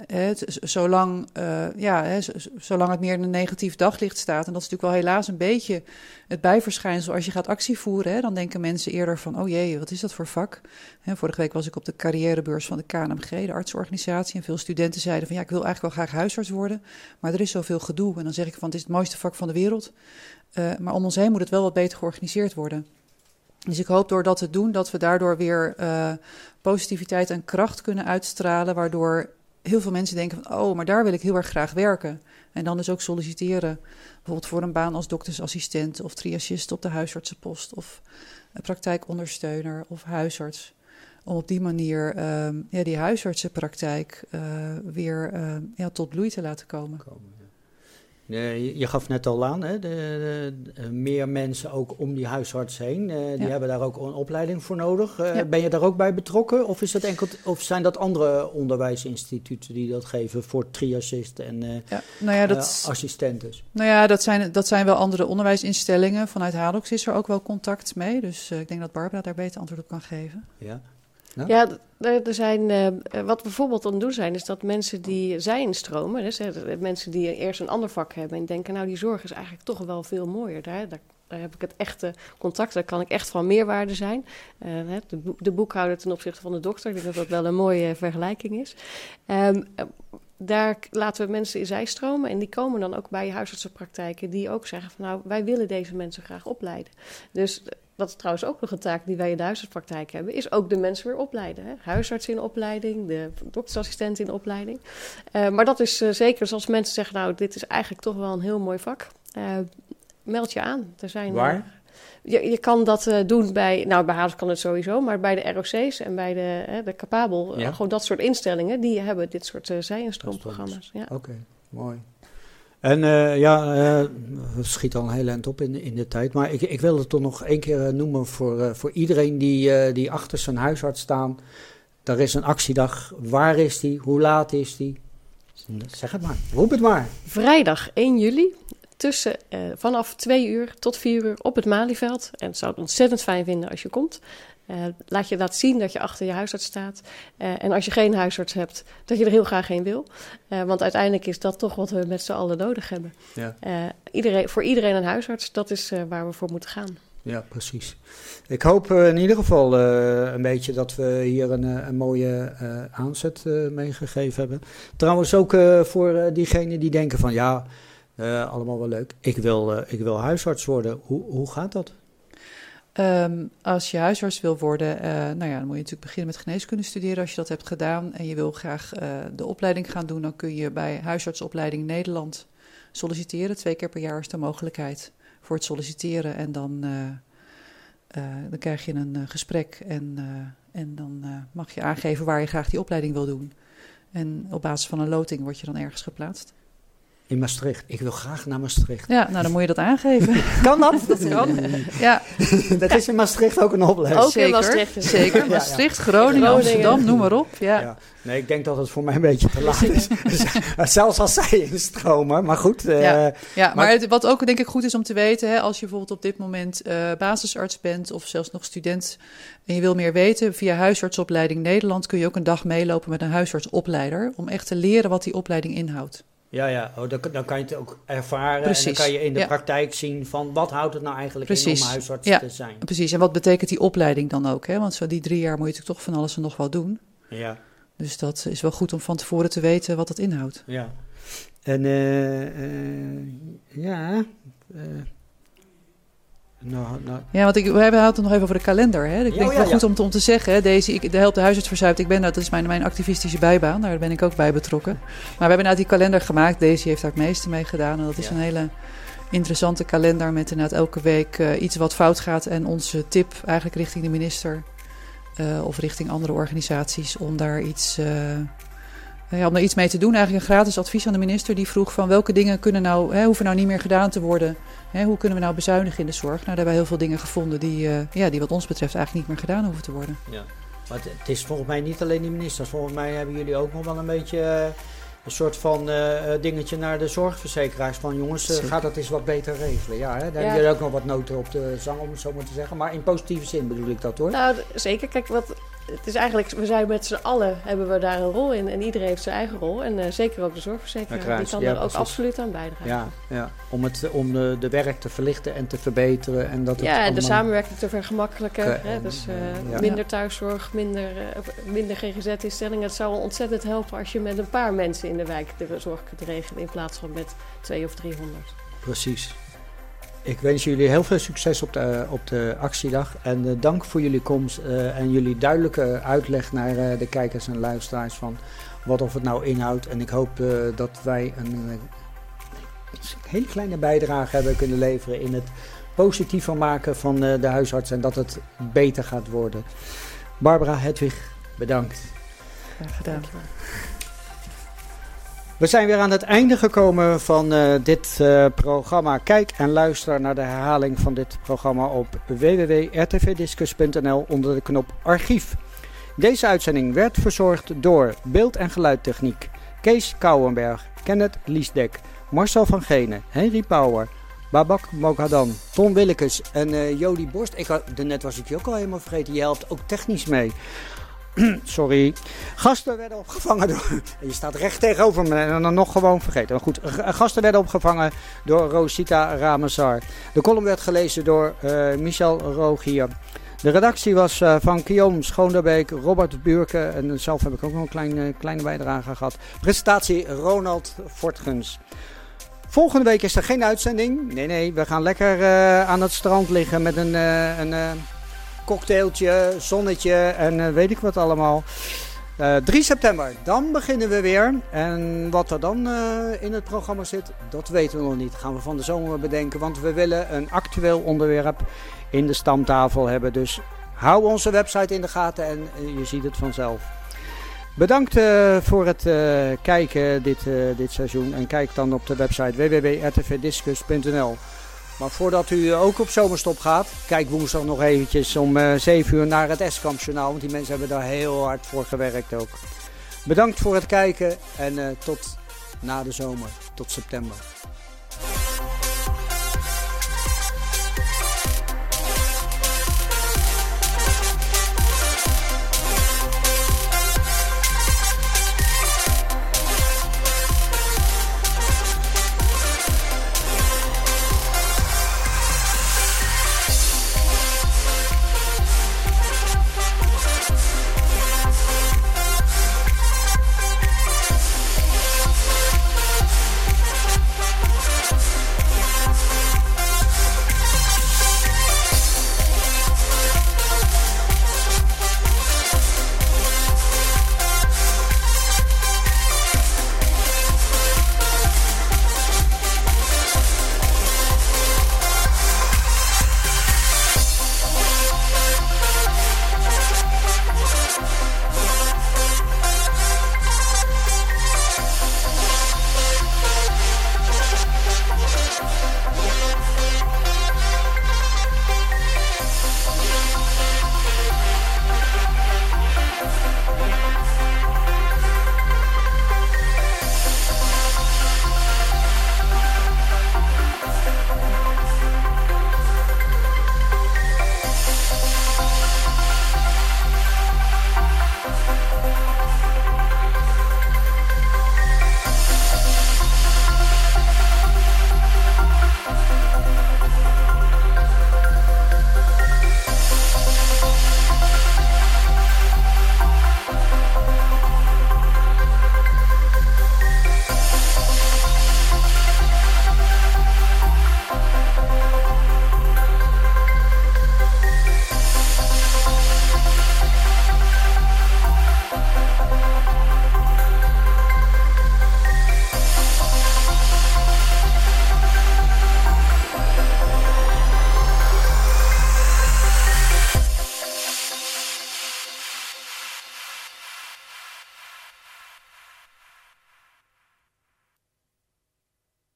het, zolang, uh, ja, he, zolang het meer in een negatief daglicht staat, en dat is natuurlijk wel helaas een beetje het bijverschijnsel als je gaat actie voeren, hè, dan denken mensen eerder van, oh jee, wat is dat voor vak? He, vorige week was ik op de carrièrebeurs van de KNMG, de artsorganisatie, en veel studenten zeiden van, ja, ik wil eigenlijk wel graag huisarts worden, maar er is zoveel gedoe. En dan zeg ik van, het is het mooiste vak van de wereld, uh, maar om ons heen moet het wel wat beter georganiseerd worden. Dus ik hoop door dat te doen, dat we daardoor weer uh, positiviteit en kracht kunnen uitstralen, waardoor heel veel mensen denken van, oh, maar daar wil ik heel erg graag werken. En dan dus ook solliciteren, bijvoorbeeld voor een baan als doktersassistent of triagist op de huisartsenpost of praktijkondersteuner of huisarts. Om op die manier uh, ja, die huisartsenpraktijk uh, weer uh, ja, tot bloei te laten komen. Uh, je gaf net al aan, hè, de, de, meer mensen ook om die huisarts heen. Uh, die hebben daar ook een opleiding voor nodig. Uh, ja. Ben je daar ook bij betrokken? Of, is dat enkel, of zijn dat andere onderwijsinstituten die dat geven voor triagisten en ja, nou ja, dat, assistenten? Nou ja, dat zijn, dat zijn wel andere onderwijsinstellingen. Vanuit Hadox is er ook wel contact mee. Dus ik denk dat Barbara daar beter antwoord op kan geven. Ja. Ja, er zijn, uh, wat we bijvoorbeeld aan het doen zijn, is dat mensen die zij instromen, dus, mensen die eerst een ander vak hebben en denken, nou die zorg is eigenlijk toch wel veel mooier. Daar, daar, heb ik het echte contact, daar kan ik echt van meerwaarde zijn. De, de, boekhouder ten opzichte van de dokter, ik denk dat dat wel een mooie vergelijking is. Um, daar laten we mensen in zij stromen en die komen dan ook bij huisartsenpraktijken die ook zeggen van nou, wij willen deze mensen graag opleiden. Dus dat is trouwens ook nog een taak die wij in de huisartspraktijk hebben, is ook de mensen weer opleiden. Hè? Huisarts in opleiding, de doktersassistent in opleiding. Uh, maar dat is uh, zeker, zoals mensen zeggen, nou, dit is eigenlijk toch wel een heel mooi vak. Uh, meld je aan. Er zijn, Waar? Je, je, kan dat doen bij, nou bij Havens kan het sowieso, maar bij de ROC's en bij de, de Capabel, ja? gewoon dat soort instellingen, die hebben dit soort zij-instroomprogramma's. Ja. Oké, okay, mooi. En uh, ja, uh, we schieten al een heel eind op in, in de tijd. Maar ik, ik wil het toch nog één keer uh, noemen voor, voor iedereen die, die achter zijn huisarts staan. Er is een actiedag. Waar is die? Hoe laat is die? Zeg het maar. Roep het maar. Vrijdag 1 juli. Tussen, vanaf 2 uur tot 4 uur op het Malieveld. En het zou het ontzettend fijn vinden als je komt. Uh, laat je laat zien dat je achter je huisarts staat. Uh, en als je geen huisarts hebt, dat je er heel graag een wil. Uh, want uiteindelijk is dat toch wat we met z'n allen nodig hebben. Ja. iedereen, voor iedereen een huisarts, dat is waar we voor moeten gaan. Ja, precies. Ik hoop in ieder geval een beetje dat we hier een, een mooie aanzet meegegeven hebben. Trouwens ook voor diegenen die denken van ja, allemaal wel leuk. Ik wil, ik wil huisarts worden. Hoe, hoe gaat dat? Um, als je huisarts wil worden, uh, nou ja, dan moet je natuurlijk beginnen met geneeskunde studeren. Als je dat hebt gedaan en je wil graag uh, de opleiding gaan doen, dan kun je bij Huisartsopleiding Nederland solliciteren. Twee keer per jaar is de mogelijkheid voor het solliciteren. En dan, uh, dan krijg je een gesprek en, en dan mag je aangeven waar je graag die opleiding wil doen. En op basis van een loting word je dan ergens geplaatst. In Maastricht. Ik wil graag naar Maastricht. Ja, nou dan moet je dat aangeven. kan dat? Dat kan. Ja. dat is in Maastricht ook een opleiding. Ook in Maastricht. Zeker. Maastricht, Groningen, Amsterdam, noem maar op. Ja. ja. Nee, ik denk dat het voor mij een beetje te laat is. Zelfs als zij instromen, maar goed. Uh, ja, ja maar, het, wat ook denk ik goed is om te weten, hè, als je bijvoorbeeld op dit moment uh, basisarts bent of zelfs nog student en je wil meer weten, via Huisartsopleiding Nederland kun je ook een dag meelopen met een huisartsopleider om echt te leren wat die opleiding inhoudt. Ja, ja. Oh, dan, dan kan je het ook ervaren. En dan kan je in de ja. praktijk zien van wat houdt het nou eigenlijk in Precies, om huisarts ja. te zijn. Precies, en wat betekent die opleiding dan ook? Hè? Want zo die drie jaar moet je toch van alles en nog wat doen. Ja, Dus dat is wel goed om van tevoren te weten wat dat inhoudt. ja. En eh, eh, ja. eh, nou, nou, Ja, want ik, we hebben het nog even over de kalender. Hè? Ik Ja, denk oh ja, wel ja. goed om te, om te zeggen. hè, Deze, ik, de helpt de huisarts verzuipt. Ik ben dat, dat is mijn, mijn activistische bijbaan. Daar ben ik ook bij betrokken. Maar we hebben nou die kalender gemaakt. Deze heeft daar het meeste mee gedaan. En dat is een hele interessante kalender met inderdaad elke week eh, iets wat fout gaat. En onze tip eigenlijk richting de minister eh, of richting andere organisaties om daar iets... eh, ja, om daar iets mee te doen, eigenlijk een gratis advies aan de minister. Die vroeg van welke dingen kunnen nou, hè, hoeven nou niet meer gedaan te worden. Hè, hoe kunnen we nou bezuinigen in de zorg? Nou, daar hebben we heel veel dingen gevonden die, eh, ja, die wat ons betreft eigenlijk niet meer gedaan hoeven te worden. ja. Maar het, het is volgens mij niet alleen die ministers. Volgens mij hebben jullie ook nog wel een beetje eh, een soort van eh, dingetje naar de zorgverzekeraars. Van jongens, eh, Zeker. ga dat eens wat beter regelen. Ja, hè? daar Ja. hebben jullie ook nog wat noten op de zang, om het zo maar te zeggen. Maar in positieve zin bedoel ik dat hoor. Nou, zeker. Kijk, wat, het is eigenlijk, we zijn met z'n allen, hebben we daar een rol in. En iedereen heeft zijn eigen rol. En eh, zeker ook de zorgverzekeraar, Ja, die kan Ja, daar ook precies. absoluut aan bijdragen. Ja, ja. om, het, om de, de werk te verlichten en te verbeteren. En dat Ja, en de samenwerking te vergemakkelijken. Oké, Hè? Dus eh, eh, minder thuiszorg, minder, eh, minder GGZ-instellingen. Het zou ontzettend helpen als je met een paar mensen in de wijk de zorg kunt regelen... in plaats van met twee of driehonderd. Precies. Ik wens jullie heel veel succes op de, op de actiedag. En eh, dank voor jullie komst eh, en jullie duidelijke uitleg naar eh, de kijkers en luisteraars van wat of het nou inhoudt. En ik hoop eh, dat wij een, eh, een hele kleine bijdrage hebben kunnen leveren in het positiever maken van eh, de huisarts en dat het beter gaat worden. Barbara Hedwig, bedankt. Graag gedaan. We zijn weer aan het einde gekomen van eh, dit eh, programma. Kijk en luister naar de herhaling van dit programma op www.rtvdiscus.nl onder de knop archief. Deze uitzending werd verzorgd door beeld- en geluidtechniek Kees Kouwenberg, Kenneth Liesdek, Marcel van Genen, Henry Power, Babak Mokadan, Ton Willekes en eh Jody Borst. Ik had, daarnet was ik je ook al helemaal vergeten, je helpt ook technisch mee. Sorry. Gasten werden opgevangen door. Je staat recht tegenover me en dan nog gewoon vergeten. Maar goed, g- gasten werden opgevangen door Rosita Ramazar. De column werd gelezen door eh, Michel Rogier. De redactie was eh, van Guillaume Schoonderbeek, Robert Buurke en zelf heb ik ook nog een kleine, kleine bijdrage gehad. Presentatie Ronald Fortgens. Volgende week is er geen uitzending. Nee, nee, we gaan lekker eh, aan het strand liggen met een, eh, een eh, cocktailtje, zonnetje en eh, weet ik wat allemaal. Eh 3 september, dan beginnen we weer. En wat er dan eh, in het programma zit, dat weten we nog niet. Gaan we van de zomer bedenken, want we willen een actueel onderwerp in de stamtafel hebben. Dus hou onze website in de gaten en je ziet het vanzelf. Bedankt voor het kijken dit, dit seizoen. En kijk dan op de website www.rtvdiscus.nl. Maar voordat u ook op zomerstop gaat, kijk woensdag nog eventjes om eh 7 uur naar het Eskamp Journaal. Want die mensen hebben daar heel hard voor gewerkt ook. Bedankt voor het kijken en eh, tot na de zomer, tot september.